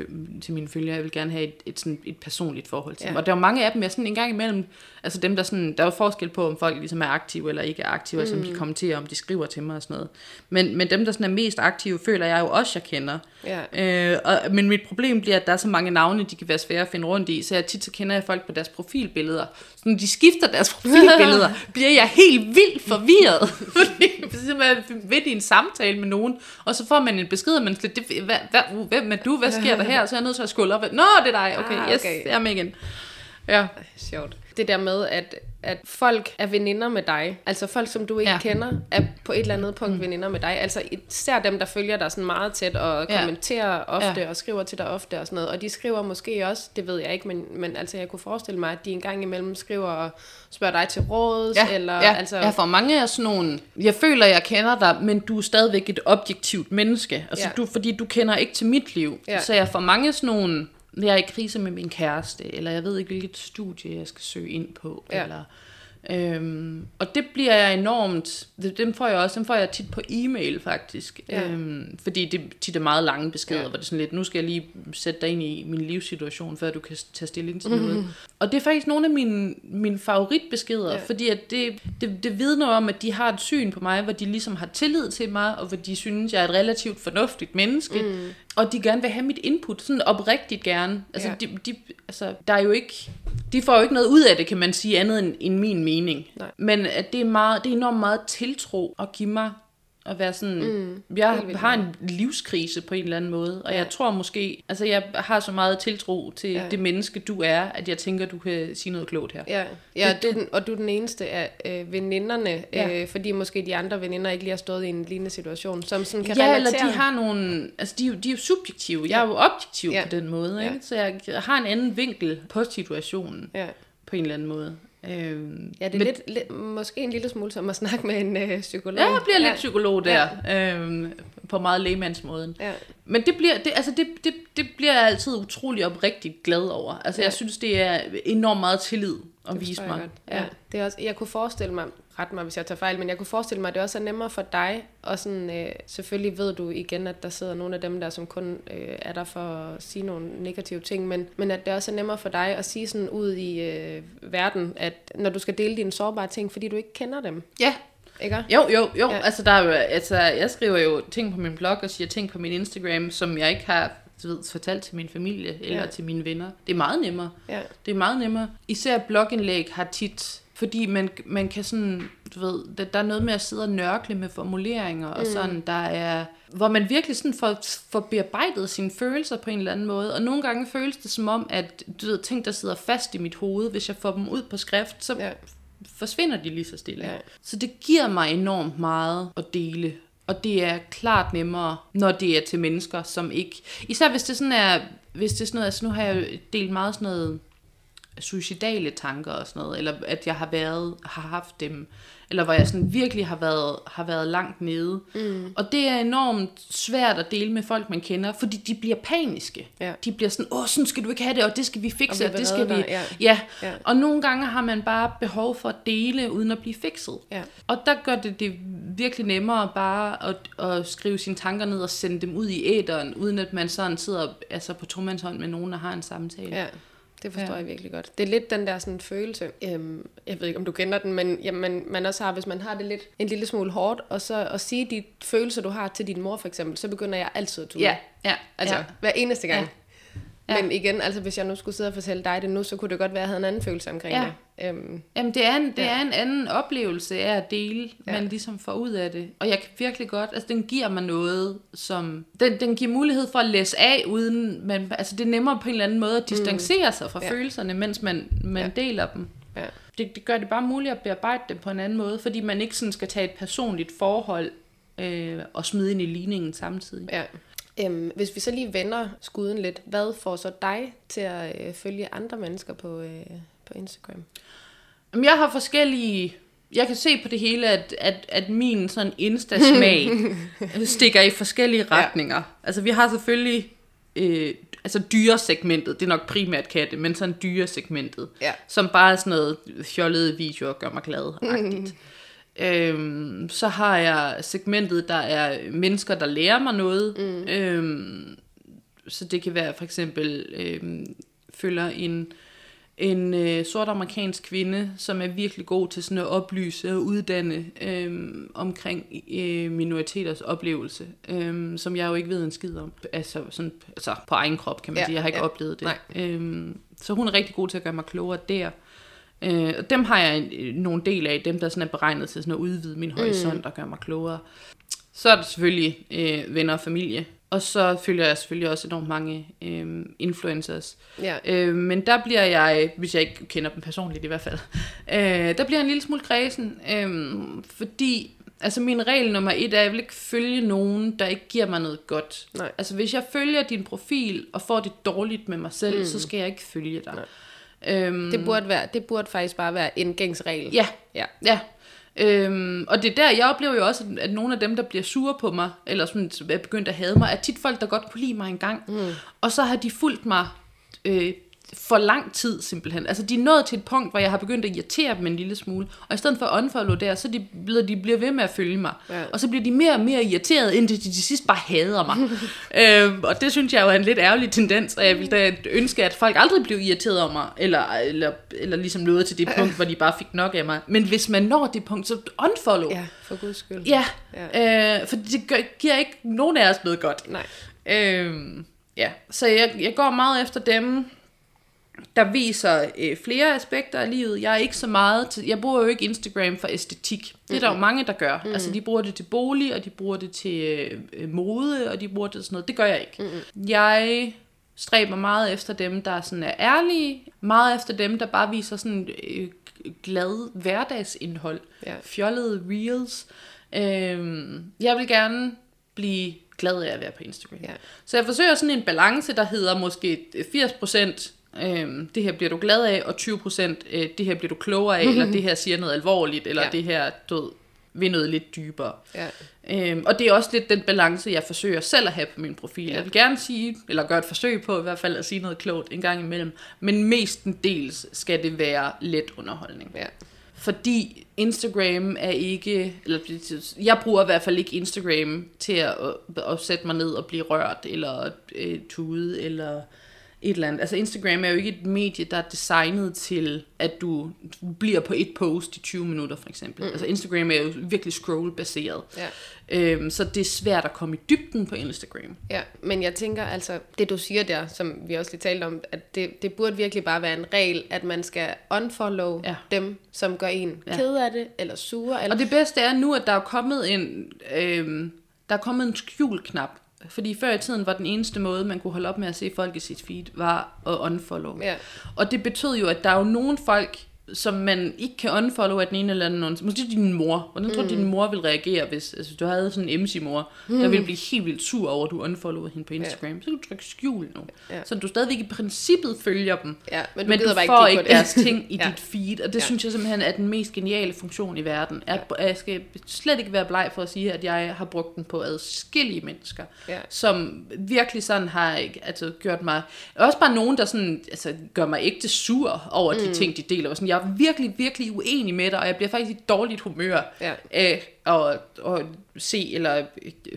til mine følgere. Jeg vil gerne have et, et, sådan, et personligt forhold til Ja. dem. Og der er jo mange af dem, jeg sådan en gang imellem... Altså dem, der sådan... Der er jo forskel på, om folk ligesom er aktive eller ikke er aktive, mm. altså om de kommenterer, om de skriver til mig og sådan noget. Men, men dem, der sådan er mest aktive, føler jeg jo også, jeg kender. Ja. Øh, og, men mit problem bliver, at der er så mange navne, de kan være svære at finde rundt i, så jeg tit så kender jeg folk på deres profilbilleder. Når de skifter deres profilbilleder, bliver jeg helt vildt forvirret. Fordi man midt i en samtale med nogen, og så får man en besked, lidt, det, hvad, hvad, hvem er du? Hvad sker der her? Så er jeg nødt til at skåle op. Nå, det er dig. Okay, Ah, yes, okay. jeg er med igen. Ja. Sjovt. Det der med, at, at folk er veninder med dig, altså folk, som du ikke Ja. kender, er på et eller andet punkt mm. veninder med dig. Altså især dem, der følger dig sådan meget tæt og Ja. kommenterer ofte Ja. og skriver til dig ofte og sådan noget. Og de skriver måske også, det ved jeg ikke, men, men altså jeg kunne forestille mig, at de en gang imellem skriver og spørger dig til råds, Ja, eller ja. altså... Jeg får mange af sådan nogle, jeg føler, jeg kender dig, men du er stadigvæk et objektivt menneske. Altså, Ja. du, fordi du kender ikke til mit liv. Ja. Så jeg får mange sådan nogle, jeg er i krise med min kæreste, eller jeg ved ikke, hvilket studie jeg skal søge ind på. Ja. Eller, øhm, og det bliver jeg enormt, dem får jeg også, dem får jeg tit på e-mail faktisk. Ja. Øhm, fordi det tit er meget lange beskeder, Ja. hvor det er sådan lidt, nu skal jeg lige sætte dig ind i min livssituation, før du kan tage stilling til noget. Og det er faktisk nogle af mine, mine favoritbeskeder, ja. fordi at det, det, det vidner om, at de har et syn på mig, hvor de ligesom har tillid til mig, og hvor de synes, jeg er et relativt fornuftigt menneske, mm. Og de gerne vil have mit input, sådan oprigtigt gerne. Altså, Ja. de, de, altså, der er jo ikke, de får jo ikke noget ud af det, kan man sige, andet end, end min mening. Nej. Men at det er, meget, det er enormt meget tiltro at give mig at være sådan, mm, jeg har en livskrise på en eller anden måde, og Ja. jeg tror måske, altså jeg har så meget tiltro til Ja. det menneske, du er, at jeg tænker, du kan sige noget klogt her. Ja, ja Det- du, den- og du er den eneste af øh, veninderne, Ja. øh, fordi måske de andre veninder ikke lige har stået i en lignende situation, som sådan kan ja, relatere. eller de har nogle, altså de, de er jo subjektive, jeg er jo objektiv ja. på den måde, ikke? Ja. så jeg har en anden vinkel på situationen Ja. på en eller anden måde. Øhm, Ja, det er men- lidt, lidt, måske en lille smule som at snakke med en øh, psykolog. Ja, jeg bliver lidt ja. psykolog der, ja. øhm, på meget lægemandsmåden. Ja. Men det bliver, det, altså det, det, det bliver jeg altid utrolig oprigtigt glad over. Altså Ja. ja. jeg synes, det er enormt meget tillid at Det vise mig. godt. Ja. Det er også, jeg kunne forestille mig, ret mig hvis jeg tager fejl, men jeg kunne forestille mig, at det også er nemmere for dig, og sådan, øh, selvfølgelig ved du igen, at der sidder nogle af dem der, som kun øh, er der for at sige nogle negative ting, men, men at det også er nemmere for dig at sige sådan ud i øh, verden, at når du skal dele dine sårbare ting, fordi du ikke kender dem, Ja, ikke? jo, jo, jo. Ja. Altså, der er altså, jeg skriver jo ting på min blog og siger ting på min Instagram, som jeg ikke har du ved, fortalt til min familie eller Ja. til mine venner. Det er meget nemmere. Ja. Det er meget nemmere. Især blogindlæg har tit, fordi man, man kan sådan, du ved, der, der er noget med at sidde og nørkle med formuleringer og sådan, der er, hvor man virkelig sådan får, får bearbejdet sine følelser på en eller anden måde. Og nogle gange føles det som om, at du ved, ting, der sidder fast i mit hoved, hvis jeg får dem ud på skrift, så Ja. forsvinder de lige så stille. Ja. Så det giver mig enormt meget at dele. Og det er klart nemmere, når det er til mennesker, som ikke... Især hvis det sådan er... Hvis det er sådan noget, altså nu har jeg delt meget sådan noget suicidale tanker og sådan noget, eller at jeg har været, har haft dem, eller hvor jeg sådan virkelig har været, har været langt nede. Mm. Og det er enormt svært at dele med folk, man kender, fordi de bliver paniske. Ja. De bliver sådan, åh, sådan skal du ikke have det, og det skal vi fikse, Og og, det skal vi... ja. Ja. Ja. og nogle gange har man bare behov for at dele, uden at blive fikset. Ja. Og der gør det det virkelig nemmere bare at, at skrive sine tanker ned og sende dem ud i æderen, uden at man sådan sidder altså på tomandshånd med nogen, der har en samtale. Ja, det forstår Ja. jeg virkelig godt. Det er lidt den der sådan følelse, øhm, jeg ved ikke, om du kender den, men jamen, man også har, hvis man har det lidt en lille smule hårdt, og så at sige de følelser, du har til din mor for eksempel, så begynder jeg altid at tude. ja, ja. Altså, ja. hver eneste gang. Ja. Ja. Men igen, altså hvis jeg nu skulle sidde og fortælle dig det nu, så kunne det godt være, at jeg havde en anden følelse omkring Ja. det. Øhm, Jamen, det er, en, det Ja. er en anden oplevelse af at dele, ja. Man ligesom får ud af det. Og jeg kan virkelig godt, altså den giver mig noget, som, den, den giver mulighed for at læse af, uden, man, altså det er nemmere på en eller anden måde at distancere sig fra Ja. følelserne, mens man, man Ja. deler dem. ja. Det, det gør det bare muligt at bearbejde dem på en anden måde, fordi man ikke sådan skal tage et personligt forhold øh, og smide ind i ligningen samtidig. ja. Øhm, hvis vi så lige vender skuden lidt, hvad får så dig til at øh, følge andre mennesker på, øh, på Instagram? Jamen, jeg har forskellige... Jeg kan se på det hele, at, at, at min sådan Insta-smag stikker i forskellige Ja. retninger. Altså, vi har selvfølgelig... Øh, altså dyresegmentet, det er nok primært katte, men sådan dyresegmentet, Ja. som bare er sådan noget fjollede videoer, gør mig glad-agtigt. øhm, så har jeg segmentet, der er mennesker, der lærer mig noget. Mm. Øhm, så det kan være for eksempel, øhm, følger en, en øh, sort amerikansk kvinde, som er virkelig god til sådan at oplyse og uddanne øhm, omkring øh, minoriteters oplevelse, øhm, som jeg jo ikke ved en skid om. Altså, sådan, altså på egen krop, kan man Ja, sige. Jeg har ikke ja. oplevet det. Nej. Øhm, så hun er rigtig god til at gøre mig klogere der. Øh, og dem har jeg øh, nogle del af, dem der sådan er beregnet til sådan at udvide min horisont mm. og gøre mig klogere. Så er der selvfølgelig øh, venner og familie. Og så følger jeg selvfølgelig også enormt mange øh, influencers. Ja. Øh, men der bliver jeg, hvis jeg ikke kender dem personligt i hvert fald, øh, der bliver jeg en lille smule kredsen. Øh, fordi, altså min regel nummer et er, at jeg vil ikke følge nogen, der ikke giver mig noget godt. Nej. Altså hvis jeg følger din profil og får det dårligt med mig selv, mm. så skal jeg ikke følge dig. Øhm, Det burde, være, det burde faktisk bare være en gængs regel. Ja, Ja. ja. Øhm, og det er der, jeg oplever jo også, at- at nogle af dem, der bliver sure på mig, eller sådan er begyndt at hade mig, er tit folk, der godt kunne lide mig engang. Mm. Og så har de fulgt mig øh, for lang tid simpelthen. Altså de er nået til et punkt, hvor jeg har begyndt at irritere dem en lille smule. Og i stedet for at unfollow der, så de blevet, de bliver ved med at følge mig. Ja. Og så bliver de mere og mere irriteret, indtil de til sidst bare hader mig. øhm, og det synes jeg jo er en lidt ærgerlig tendens, og jeg vil da ønske, at folk aldrig blev irriteret over mig, eller, eller, eller ligesom nåede til det punkt, hvor de bare fik nok af mig. Men hvis man når det punkt, så unfollow. Ja, for guds skyld. Ja, ja. Øh, for det gør, giver ikke nogen af os noget godt. Nej. Øhm, ja, så jeg, jeg går meget efter dem, der viser øh, flere aspekter af livet. Jeg er ikke så meget til, jeg bruger jo ikke Instagram for æstetik. Det er der jo mange, der gør. Mm-hmm. Altså, de bruger det til bolig, og de bruger det til øh, øh, mode, og de bruger det til sådan noget. Det gør jeg ikke. Mm-hmm. Jeg stræber meget efter dem, der sådan er ærlige. Meget efter dem, der bare viser sådan øh, glad hverdagsindhold. Ja. Fjollede reels. Øhm, jeg vil gerne blive glad af at være på Instagram. Ja. Så jeg forsøger sådan en balance, der hedder måske 80% øhm, det her bliver du glad af, og 20% øh, det her bliver du klogere af, eller det her siger noget alvorligt, eller Ja. det her du ved, noget lidt dybere. Ja. Øhm, og det er også lidt den balance, jeg forsøger selv at have på min profil. Ja. Jeg vil gerne sige, eller gøre et forsøg på i hvert fald at sige noget klogt en gang imellem, men mestendels skal det være let underholdning. Ja. Fordi Instagram er ikke, eller jeg bruger i hvert fald ikke Instagram til at, at, at sætte mig ned og blive rørt, eller øh, tude, eller et eller andet. Altså Instagram er jo ikke et medie, der er designet til, at du bliver på et post i 20 minutter for eksempel. Mm. Altså Instagram er jo virkelig scroll-baseret. Ja. Øhm, så det er svært at komme i dybden på Instagram. Ja, men jeg tænker altså, det du siger der, som vi også lige talte om, at det, det burde virkelig bare være en regel, at man skal unfollow Ja. dem, som gør en Ja. ked af det, eller sure, eller Og det bedste er nu, at der er kommet en, øhm, der er kommet en skjul-knap. Fordi før i tiden var den eneste måde, man kunne holde op med at se folk i sit feed, var at unfollow. Ja. Og det betød jo, at der er jo nogle folk, som man ikke kan unfollow af den ene eller anden. Måske din mor. Hvordan tror du, din mor ville reagere, hvis altså, du havde sådan en MC-mor, der ville blive helt vildt sur over, at du unfollowede hende på Instagram. Så kan du trykke skjul nu. Ja. Så du stadigvæk i princippet følger dem. Ja, men du men du bare ikke får ikke det. deres ting i Ja. dit feed. Og det Ja. synes jeg simpelthen er den mest geniale funktion i verden. At, at jeg skal slet ikke være bleg for at sige, at jeg har brugt den på adskillige mennesker, Ja. som virkelig sådan har altså, gjort mig... Også bare nogen, der sådan, altså, gør mig ægte sur over mm. de ting, de deler. Sådan, jeg er virkelig, virkelig uenig med dig, og jeg bliver faktisk i dårligt humør Ja. af at, at se eller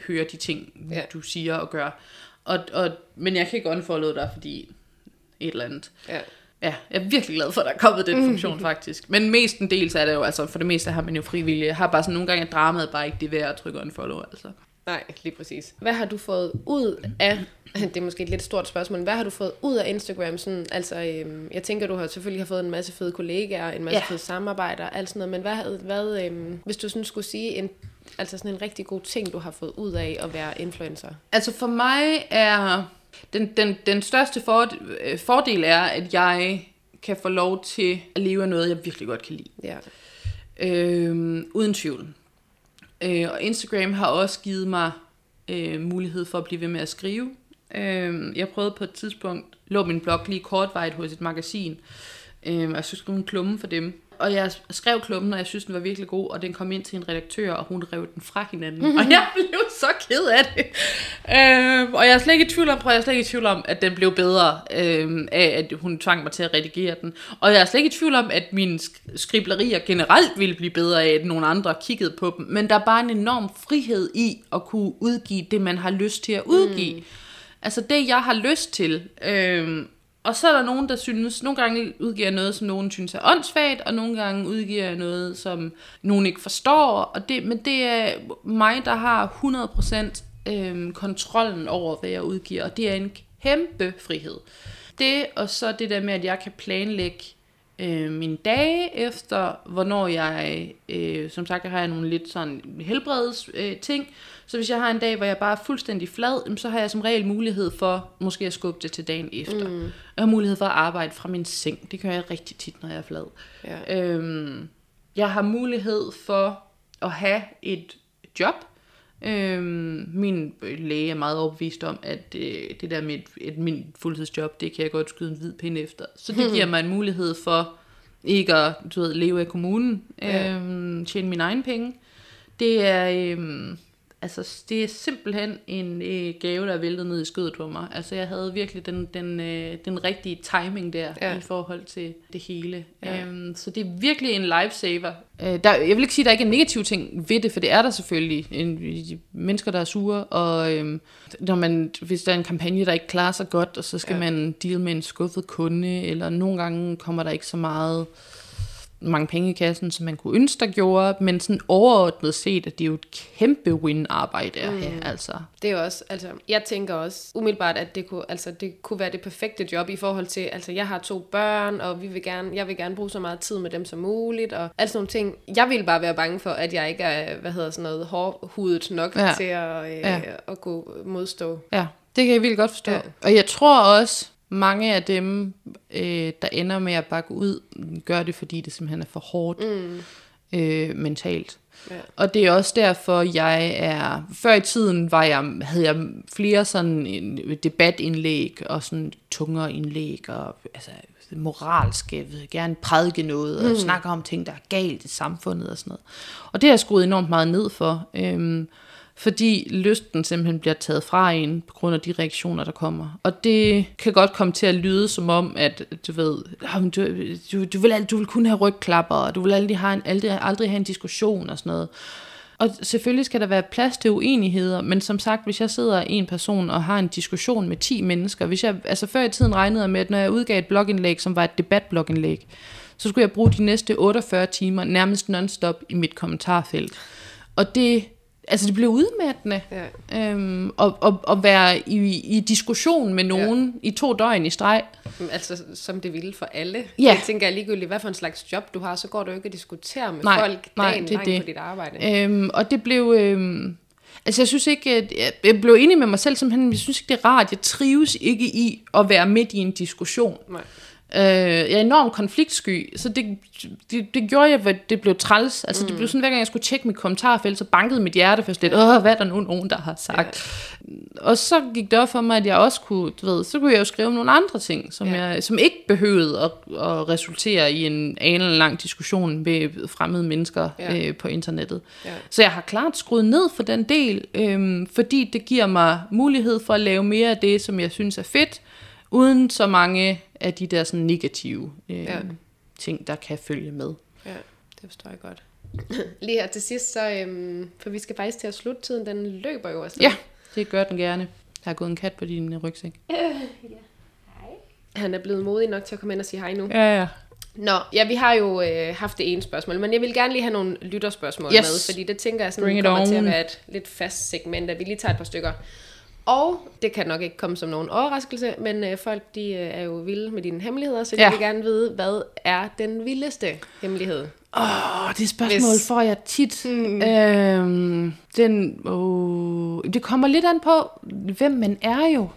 høre de ting, Ja. du siger og gør. Og, og, men jeg kan ikke unfollow dig, fordi et eller andet. Ja. Ja, jeg er virkelig glad for, at der er kommet den funktion faktisk. Men mest en del så er det jo, altså for det meste har man jo frivillige. Jeg har bare sådan nogle gange, at dramaet bare ikke det værd at trykke unfollow, altså. Nej, lige præcis. Hvad har du fået ud af, det er måske et lidt stort spørgsmål, hvad har du fået ud af Instagram? Sådan, altså, øhm, jeg tænker, du har selvfølgelig har fået en masse fede kollegaer, en masse Ja. fede samarbejder, alt sådan noget, men hvad, havde- hvad øhm, hvis du sådan skulle sige en, altså sådan en rigtig god ting, du har fået ud af at være influencer? Altså for mig er den, den, den største for, øh, fordel er, at jeg kan få lov til at leve af noget, jeg virkelig godt kan lide. Ja. Øh, uden tvivl. Øh, og Instagram har også givet mig øh, mulighed for at blive ved med at skrive. Øh, jeg prøvede på et tidspunkt, lå min blog lige kortvarigt hos et magasin, øh, og jeg skulle skrive en klumme for dem. Og jeg skrev klummen, og jeg synes, den var virkelig god, og den kom ind til en redaktør, og hun rev den fra hinanden. og jeg blev så ked af det. Øh, og jeg er slet ikke i tvivl om, prøv, jeg er slet ikke i tvivl om, at den blev bedre øh, af, at hun tvang mig til at redigere den. Og jeg er slet ikke i tvivl om, at mine sk- skriblerier generelt ville blive bedre af, at nogle andre kiggede på dem. Men der er bare en enorm frihed i at kunne udgive det, man har lyst til at udgive. Mm. Altså det, jeg har lyst til. Øh, og så er der nogen, der synes, nogle gange udgiver jeg noget, som nogen synes er åndssvagt, og nogle gange udgiver jeg noget, som nogen ikke forstår. Og det, men det er mig, der har 100% øhm, kontrollen over, hvad jeg udgiver, og det er en kæmpe frihed. Det, og så det der med, at jeg kan planlægge øh, mine dage efter, hvornår jeg, øh, som sagt, har jeg nogle lidt sådan helbreds øh, ting, så hvis jeg har en dag, hvor jeg bare er fuldstændig flad, så har jeg som regel mulighed for måske at skubbe det til dagen efter. Mm. Jeg har mulighed for at arbejde fra min seng. Det gør jeg rigtig tit, når jeg er flad. Ja. Øhm, jeg har mulighed for at have et job. Øhm, min læge er meget overbevist om, at øh, det der med et, et min fuldtidsjob, det kan jeg godt skyde en hvid pind efter. Så det giver mig en mulighed for ikke at du ved, leve af kommunen, Ja. øhm, tjene mine egne penge. Det er, øhm, altså, det er simpelthen en øh, gave, der er væltet ned i skødet på mig. Altså, jeg havde virkelig den, den, øh, den rigtige timing der Ja. i forhold til det hele. Ja. Øhm, så det er virkelig en lifesaver. Øh, der, jeg vil ikke sige, at der ikke er en negativ ting ved det, for det er der selvfølgelig. En, de mennesker, der er sure, og øhm, når man, hvis der er en kampagne, der ikke klarer sig godt, og så skal ja. man deal med en skuffet kunde, eller nogle gange kommer der ikke så meget mange penge i kassen, som man kunne ønske, der gjorde, men sådan overordnet set, at det er jo et kæmpe win-arbejde at have, altså. Det er også, altså, jeg tænker også umiddelbart, at det kunne, altså, det kunne være det perfekte job i forhold til, altså, jeg har to børn, og vi vil gerne, jeg vil gerne bruge så meget tid med dem som muligt, og alt sådan nogle ting. Jeg vil bare være bange for, at jeg ikke er, hvad hedder sådan noget, hårdhudet nok ja. Til at, øh, ja. At kunne modstå. Ja, det kan jeg virkelig godt forstå. Ja. Og jeg tror også, mange af dem, øh, der ender med at bakke ud, gør det, fordi det simpelthen er for hårdt mm. øh, mentalt. Ja. Og det er også derfor, jeg er... Før i tiden var jeg, havde jeg flere sådan en debatindlæg og sådan tungere indlæg og altså, moralske, jeg vil gerne prædike noget og snakke om ting, der er galt i samfundet og sådan noget. Og det har jeg skruet enormt meget ned for. Øhm, fordi lysten simpelthen bliver taget fra en på grund af de reaktioner, der kommer. Og det kan godt komme til at lyde som om, at du ved, du, du, du, vil, du vil kun have rygklapper, og du vil aldrig, have en, aldrig, aldrig have en diskussion og sådan noget. Og selvfølgelig skal der være plads til uenigheder, men som sagt, hvis jeg sidder en person og har en diskussion med 10 mennesker, hvis jeg, altså før i tiden regnede jeg med, at når jeg udgav et blogindlæg, som var et debatblogindlæg, så skulle jeg bruge de næste 48 timer nærmest nonstop i mit kommentarfelt. Og det, altså det blev udmattende. Ja. Øhm, og, og, og være i, i diskussion med nogen ja. i to døgn i streg. Altså, som det ville for alle. Ja. Jeg tænker ligegyldigt, hvad for en slags job du har, så går du ikke at diskutere med Nej, folk nej, dagen er lang det. på dit arbejde. Øhm, og det blev... Øhm, altså jeg synes ikke, at jeg, jeg blev enig med mig selv, simpelthen, jeg synes ikke, det er rart. Jeg trives ikke i at være midt i en diskussion. Nej. Øh, jeg er enormt konfliktsky, så det, det, det gjorde jeg, at det blev træls. Altså mm. det blev sådan, hver gang jeg skulle tjekke mit kommentarfelt, så bankede mit hjerte først lidt, åh, hvad er der nu nogen, der har sagt? Ja. Og så gik det op for mig, at jeg også kunne, du ved, så kunne jeg jo skrive nogle andre ting, som, Ja. jeg, som ikke behøvede at, at resultere i en anelse lang diskussion med fremmede mennesker Ja. øh, på internettet. Ja. Så jeg har klart skruet ned for den del, øhm, fordi det giver mig mulighed for at lave mere af det, som jeg synes er fedt, uden så mange af de der sådan negative øh, Ja. ja. ting, der kan følge med. Ja, det forstår jeg godt. Lige her til sidst, så, øhm, for vi skal faktisk til at slutte tiden, den løber jo afsted. Ja, det gør den gerne. Der er gået en kat på din øh, rygsæk. Han er blevet modig nok til at komme ind og sige hej nu. Ja, ja. Nå, ja, vi har jo øh, haft det ene spørgsmål, men jeg vil gerne lige have nogle lytterspørgsmål Yes. med, fordi det tænker jeg sådan, Bring kommer til at være et lidt fast segment, at vi lige tager et par stykker. Og det kan nok ikke komme som nogen overraskelse, men øh, folk de øh, er jo vilde med dine hemmeligheder, så de Ja. vil gerne vide, hvad er den vildeste hemmelighed? Åh, det spørgsmål Hvis- får jeg tit. Mm. Øhm, den, åh, det kommer lidt an på, hvem man er jo.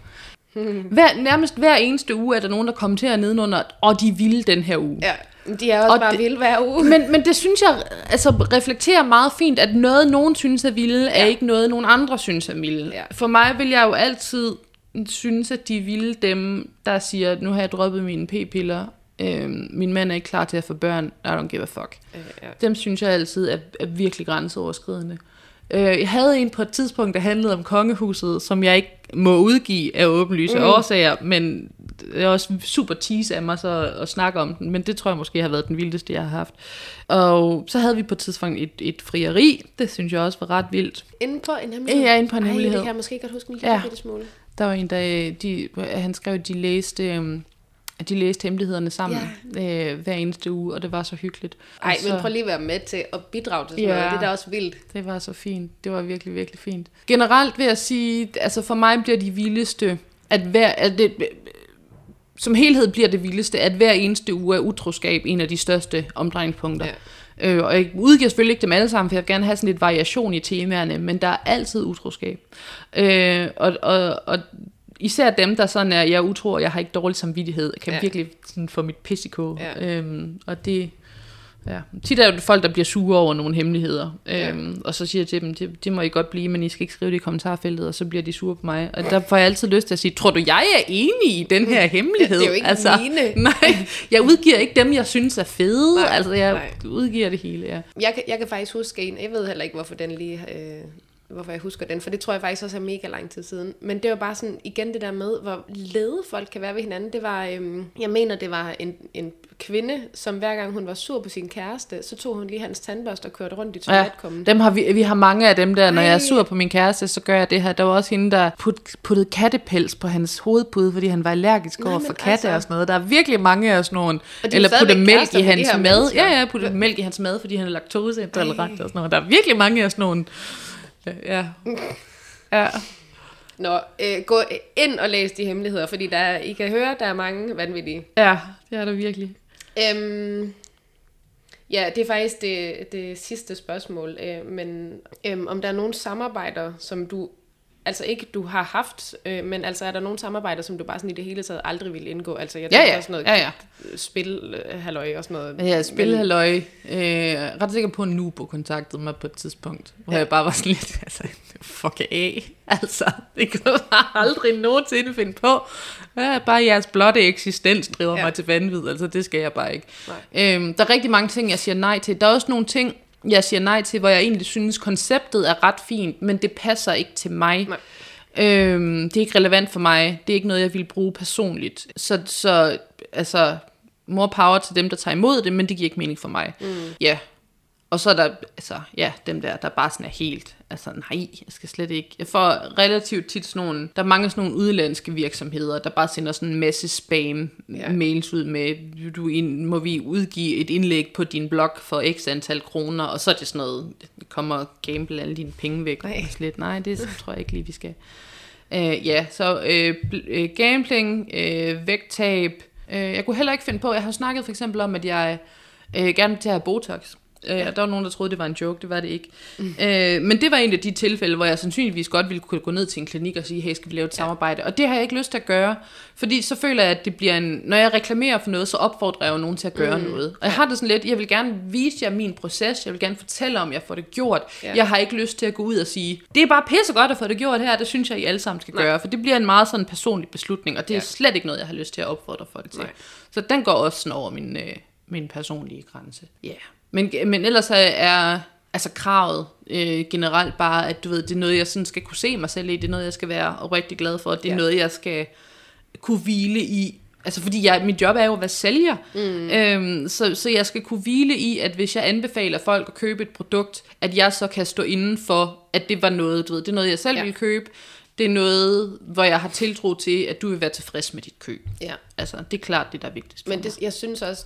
Hver, nærmest hver eneste uge er der nogen, der kommenterer nedenunder, og de vil den her uge. Ja, de er også Og bare det- vilde hver uge. Men, men det synes jeg altså, reflekterer meget fint, at noget, nogen synes er vilde, er Ja. ikke noget, nogen andre synes er vilde. Ja. For mig vil jeg jo altid synes, at de vilde dem, der siger, nu har jeg droppet mine p-piller, øhm, min mand er ikke klar til at få børn, I don't give a fuck. Øh, ja. Dem synes jeg altid er, er virkelig grænseoverskridende. Øh, jeg havde en på et tidspunkt, der handlede om kongehuset, som jeg ikke må udgive af åbenlyse mm. årsager, men det er også super tease af mig så at snakke om den, men det tror jeg måske har været den vildeste, jeg har haft. Og så havde vi på et tidspunkt et, et frieri, det synes jeg også var ret vildt. Inden på en hemmelighed? Ja, inden på en Ej, hemmelighed. det kan jeg måske godt huske en lille Ja. smule. Der var en, der de, han skrev, at de læste, øhm, at de læste hemmelighederne sammen ja. øh, hver eneste uge, og det var så hyggeligt. Og Ej, så, men prøv lige at være med til at bidrage til sådan Ja. noget. Det er da også vildt. Det var så fint. Det var virkelig, virkelig fint. Generelt vil jeg sige, altså for mig bliver de vildeste, at hver, at det, som helhed bliver det vildeste, at hver eneste uge er utroskab en af de største omdrejningspunkter. Ja. Øh, og jeg udgiver selvfølgelig ikke dem alle sammen, for jeg vil gerne have sådan lidt variation i temaerne, men der er altid utroskab. Øh, og, og, og især dem, der sådan er, jeg er utro, og jeg har ikke dårlig samvittighed, kan Ja. ja. virkelig sådan få mit pis i kog. Ja. Øhm, og det, Ja. Tit er det folk, der bliver sure over nogle hemmeligheder, Ja. øhm, og så siger jeg til dem, det, det må I godt blive, men I skal ikke skrive det i kommentarfeltet, og så bliver de sure på mig. Og der får jeg altid lyst til at sige, tror du, jeg er enig i den her hemmelighed? Det er jo ikke mine. Nej, jeg udgiver ikke dem, jeg synes er fede. Nej, altså, jeg nej. udgiver det hele, ja. Jeg kan, jeg kan faktisk huske en, jeg ved heller ikke, hvorfor den lige, øh, hvorfor jeg husker den, for det tror jeg faktisk også er mega lang tid siden. Men det var bare sådan, igen det der med, hvor lede folk kan være ved hinanden. Det var, øhm, jeg mener, det var en, en kvinde, som hver gang hun var sur på sin kæreste, så tog hun lige hans tandbørste og kørte rundt i Ja, toiletkummen. dem har vi, vi har mange af dem der, når Ej. jeg er sur på min kæreste, så gør jeg det her. Der var også hende, der put, puttede kattepels på hans hovedpude, fordi han var allergisk Nej, over for katte altså- og sådan noget. Der er virkelig mange af sådan nogle, er eller putte mælk i hans mad. mennesker. Ja, ja, putte mælk i hans mad, fordi han er laktoseintolerant og sådan noget. Der er virkelig mange af sådan nogle, ja. Ja, Nå, øh, gå ind og læs de hemmeligheder, fordi der, er- I kan høre, der er mange vanvittige. ja, det er der virkelig. Øhm, ja, det er faktisk det, det sidste spørgsmål, øh, men øhm, om der er nogle samarbejder, som du, altså ikke du har haft, øh, men altså er der nogle samarbejder, som du bare sådan i det hele taget aldrig ville indgå? Altså jeg Ja, tænker ja, sådan noget ja, ja. spil, øh, og sådan noget. Ja, spilhalløj. Øh, ret sikker på, at Nubo kontaktede mig på et tidspunkt, hvor Ja. ja. jeg bare var sådan lidt, altså, fuck af. Altså, det kan jeg bare aldrig nogensinde finde på. Ja, bare jeres blotte eksistens driver Ja. ja. mig til vanvid, altså det skal jeg bare ikke. Nej. Øhm, der er rigtig mange ting, jeg siger nej til. Der er også nogle ting, jeg siger nej til, hvor jeg egentlig synes, konceptet er ret fint, men det passer ikke til mig. Nej. Øhm, det er ikke relevant for mig. Det er ikke noget, jeg vil bruge personligt. Så, så altså, more power til dem, der tager imod det, men det giver ikke mening for mig. Mm. Ja. og så er der, altså, ja, dem der, der bare sådan er helt, altså nej, jeg skal slet ikke. Jeg får relativt tit sådan nogle, der er mange sådan nogle udlandske virksomheder, der bare sender sådan en masse spam ja. mails ud med, du ind, må vi udgive et indlæg på din blog for x antal kroner, og så er det sådan noget, kommer og gamble alle dine penge væk. Nej, slet, nej det tror jeg ikke lige, vi skal. Uh, ja, så uh, gambling, uh, vægttab, uh, jeg kunne heller ikke finde på, jeg har snakket for eksempel om, at jeg uh, gerne vil til at have Botox. Øh, ja. Der var nogen, der troede, det var en joke. Det var det ikke. Mm. Øh, men det var en af de tilfælde, hvor jeg sandsynligvis godt ville kunne gå ned til en klinik og sige, hey, skal vi lave et ja. samarbejde? Og det har jeg ikke lyst til at gøre, fordi så føler jeg, at det bliver en... Når jeg reklamerer for noget, så opfordrer jeg jo nogen til at gøre mm. noget. Og jeg har det sådan lidt, jeg vil gerne vise jer min proces, jeg vil gerne fortælle om, jeg får det gjort. Ja. Jeg har ikke lyst til at gå ud og sige, det er bare pisse godt at få det gjort her, det synes jeg, I alle sammen skal Nej. gøre. For det bliver en meget sådan personlig beslutning, og det er ja. slet ikke noget, jeg har lyst til at opfordre folk til. Nej. Så den går også sådan over min, øh, min personlige grænse. Ja. Yeah. Men, men ellers er altså kravet øh, generelt bare, at du ved, det er noget, jeg sådan skal kunne se mig selv i, det er noget, jeg skal være rigtig glad for, det er ja. noget, jeg skal kunne hvile i. Altså fordi jeg, mit job er jo at være sælger, mm. øhm, så, så jeg skal kunne hvile i, at hvis jeg anbefaler folk at købe et produkt, at jeg så kan stå inden for, at det var noget, du ved, det er noget, jeg selv ja. vil købe, det er noget, hvor jeg har tiltro til, at du vil være tilfreds med dit køb. Ja. Altså, det er klart det, der er vigtigst Men det, jeg synes også,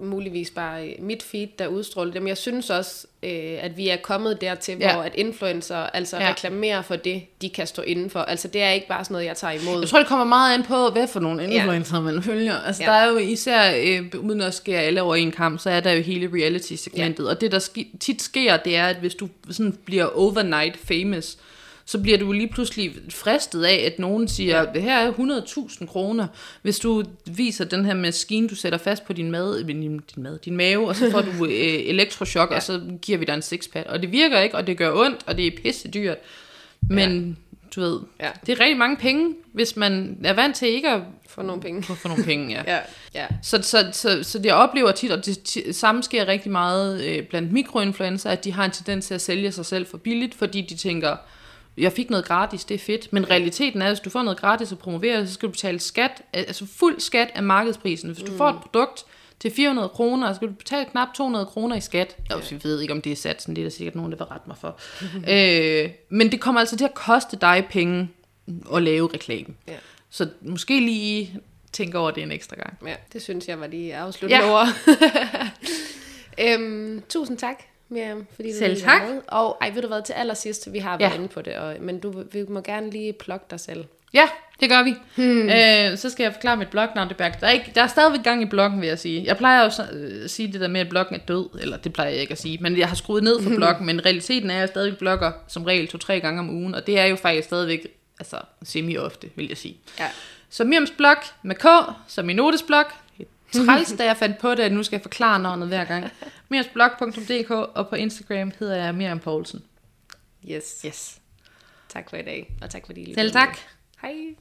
muligvis bare mit feed, der udstråler det, men jeg synes også, øh, at vi er kommet dertil, ja. hvor at influencer altså ja. reklamerer for det, de kan stå indenfor. Altså det er ikke bare sådan noget, jeg tager imod. Jeg tror, det kommer meget an på, hvad for nogle influencer ja. man følger. Altså ja. der er jo især, øh, uden at skære alle over en kamp, så er der jo hele reality-segmentet. Ja. Og det, der sk- tit sker, det er, at hvis du sådan bliver overnight famous, så bliver du lige pludselig fristet af, at nogen siger, ja. det her er 100.000 kroner, hvis du viser den her maskine, du sætter fast på din, mad, din, din, mad, din mave, og så får du øh, elektroshock, ja. og så giver vi dig en sixpack. Og det virker ikke, og det gør ondt, og det er pisse dyrt. Men ja. du ved, ja. det er rigtig mange penge, hvis man er vant til ikke at få nogle penge. Få, få nogle penge, ja. ja. ja. Så, så, så, så jeg oplever tit, og det t- samme sker rigtig meget øh, blandt mikroinfluencer, at de har en tendens til at sælge sig selv for billigt, fordi de tænker, jeg fik noget gratis, det er fedt. Men realiteten er, at hvis du får noget gratis at promovere, så skal du betale skat, altså fuld skat af markedsprisen. Hvis du mm. får et produkt til 400 kroner, så skal du betale knap 200 kroner i skat. Ja. Jeg ved ikke, om det er satsen, det er der sikkert nogen, der vil rette mig for. øh, men det kommer altså til at koste dig penge at lave reklame. Ja. Så måske lige tænke over det en ekstra gang. Ja, det synes jeg var lige afsluttende ja. ord. øhm, tusind tak Miriam, fordi du selv tak. Med. Og ej, ved du hvad, til allersidst, vi har været ja. inde på det, og, men du vi må gerne lige plukke dig selv. Ja, det gør vi. Hmm. Øh, så skal jeg forklare mit blognavn. Det der, er ikke, der er stadigvæk gang i bloggen, vil jeg sige. Jeg plejer jo at øh, sige det der med, at bloggen er død, eller det plejer jeg ikke at sige, men jeg har skruet ned for bloggen, men realiteten er, at jeg stadig blogger som regel to-tre gange om ugen, og det er jo faktisk stadigvæk altså, semi-ofte, vil jeg sige. Ja. Så Miriams blog med K, som min notesblog, træls, da jeg fandt på det, at nu skal jeg forklare navnet hver gang. Mirsblog.dk, og på Instagram hedder jeg Miriam Poulsen. Yes. Yes. Tak for i dag, og tak fordi I Selv tak. Hej.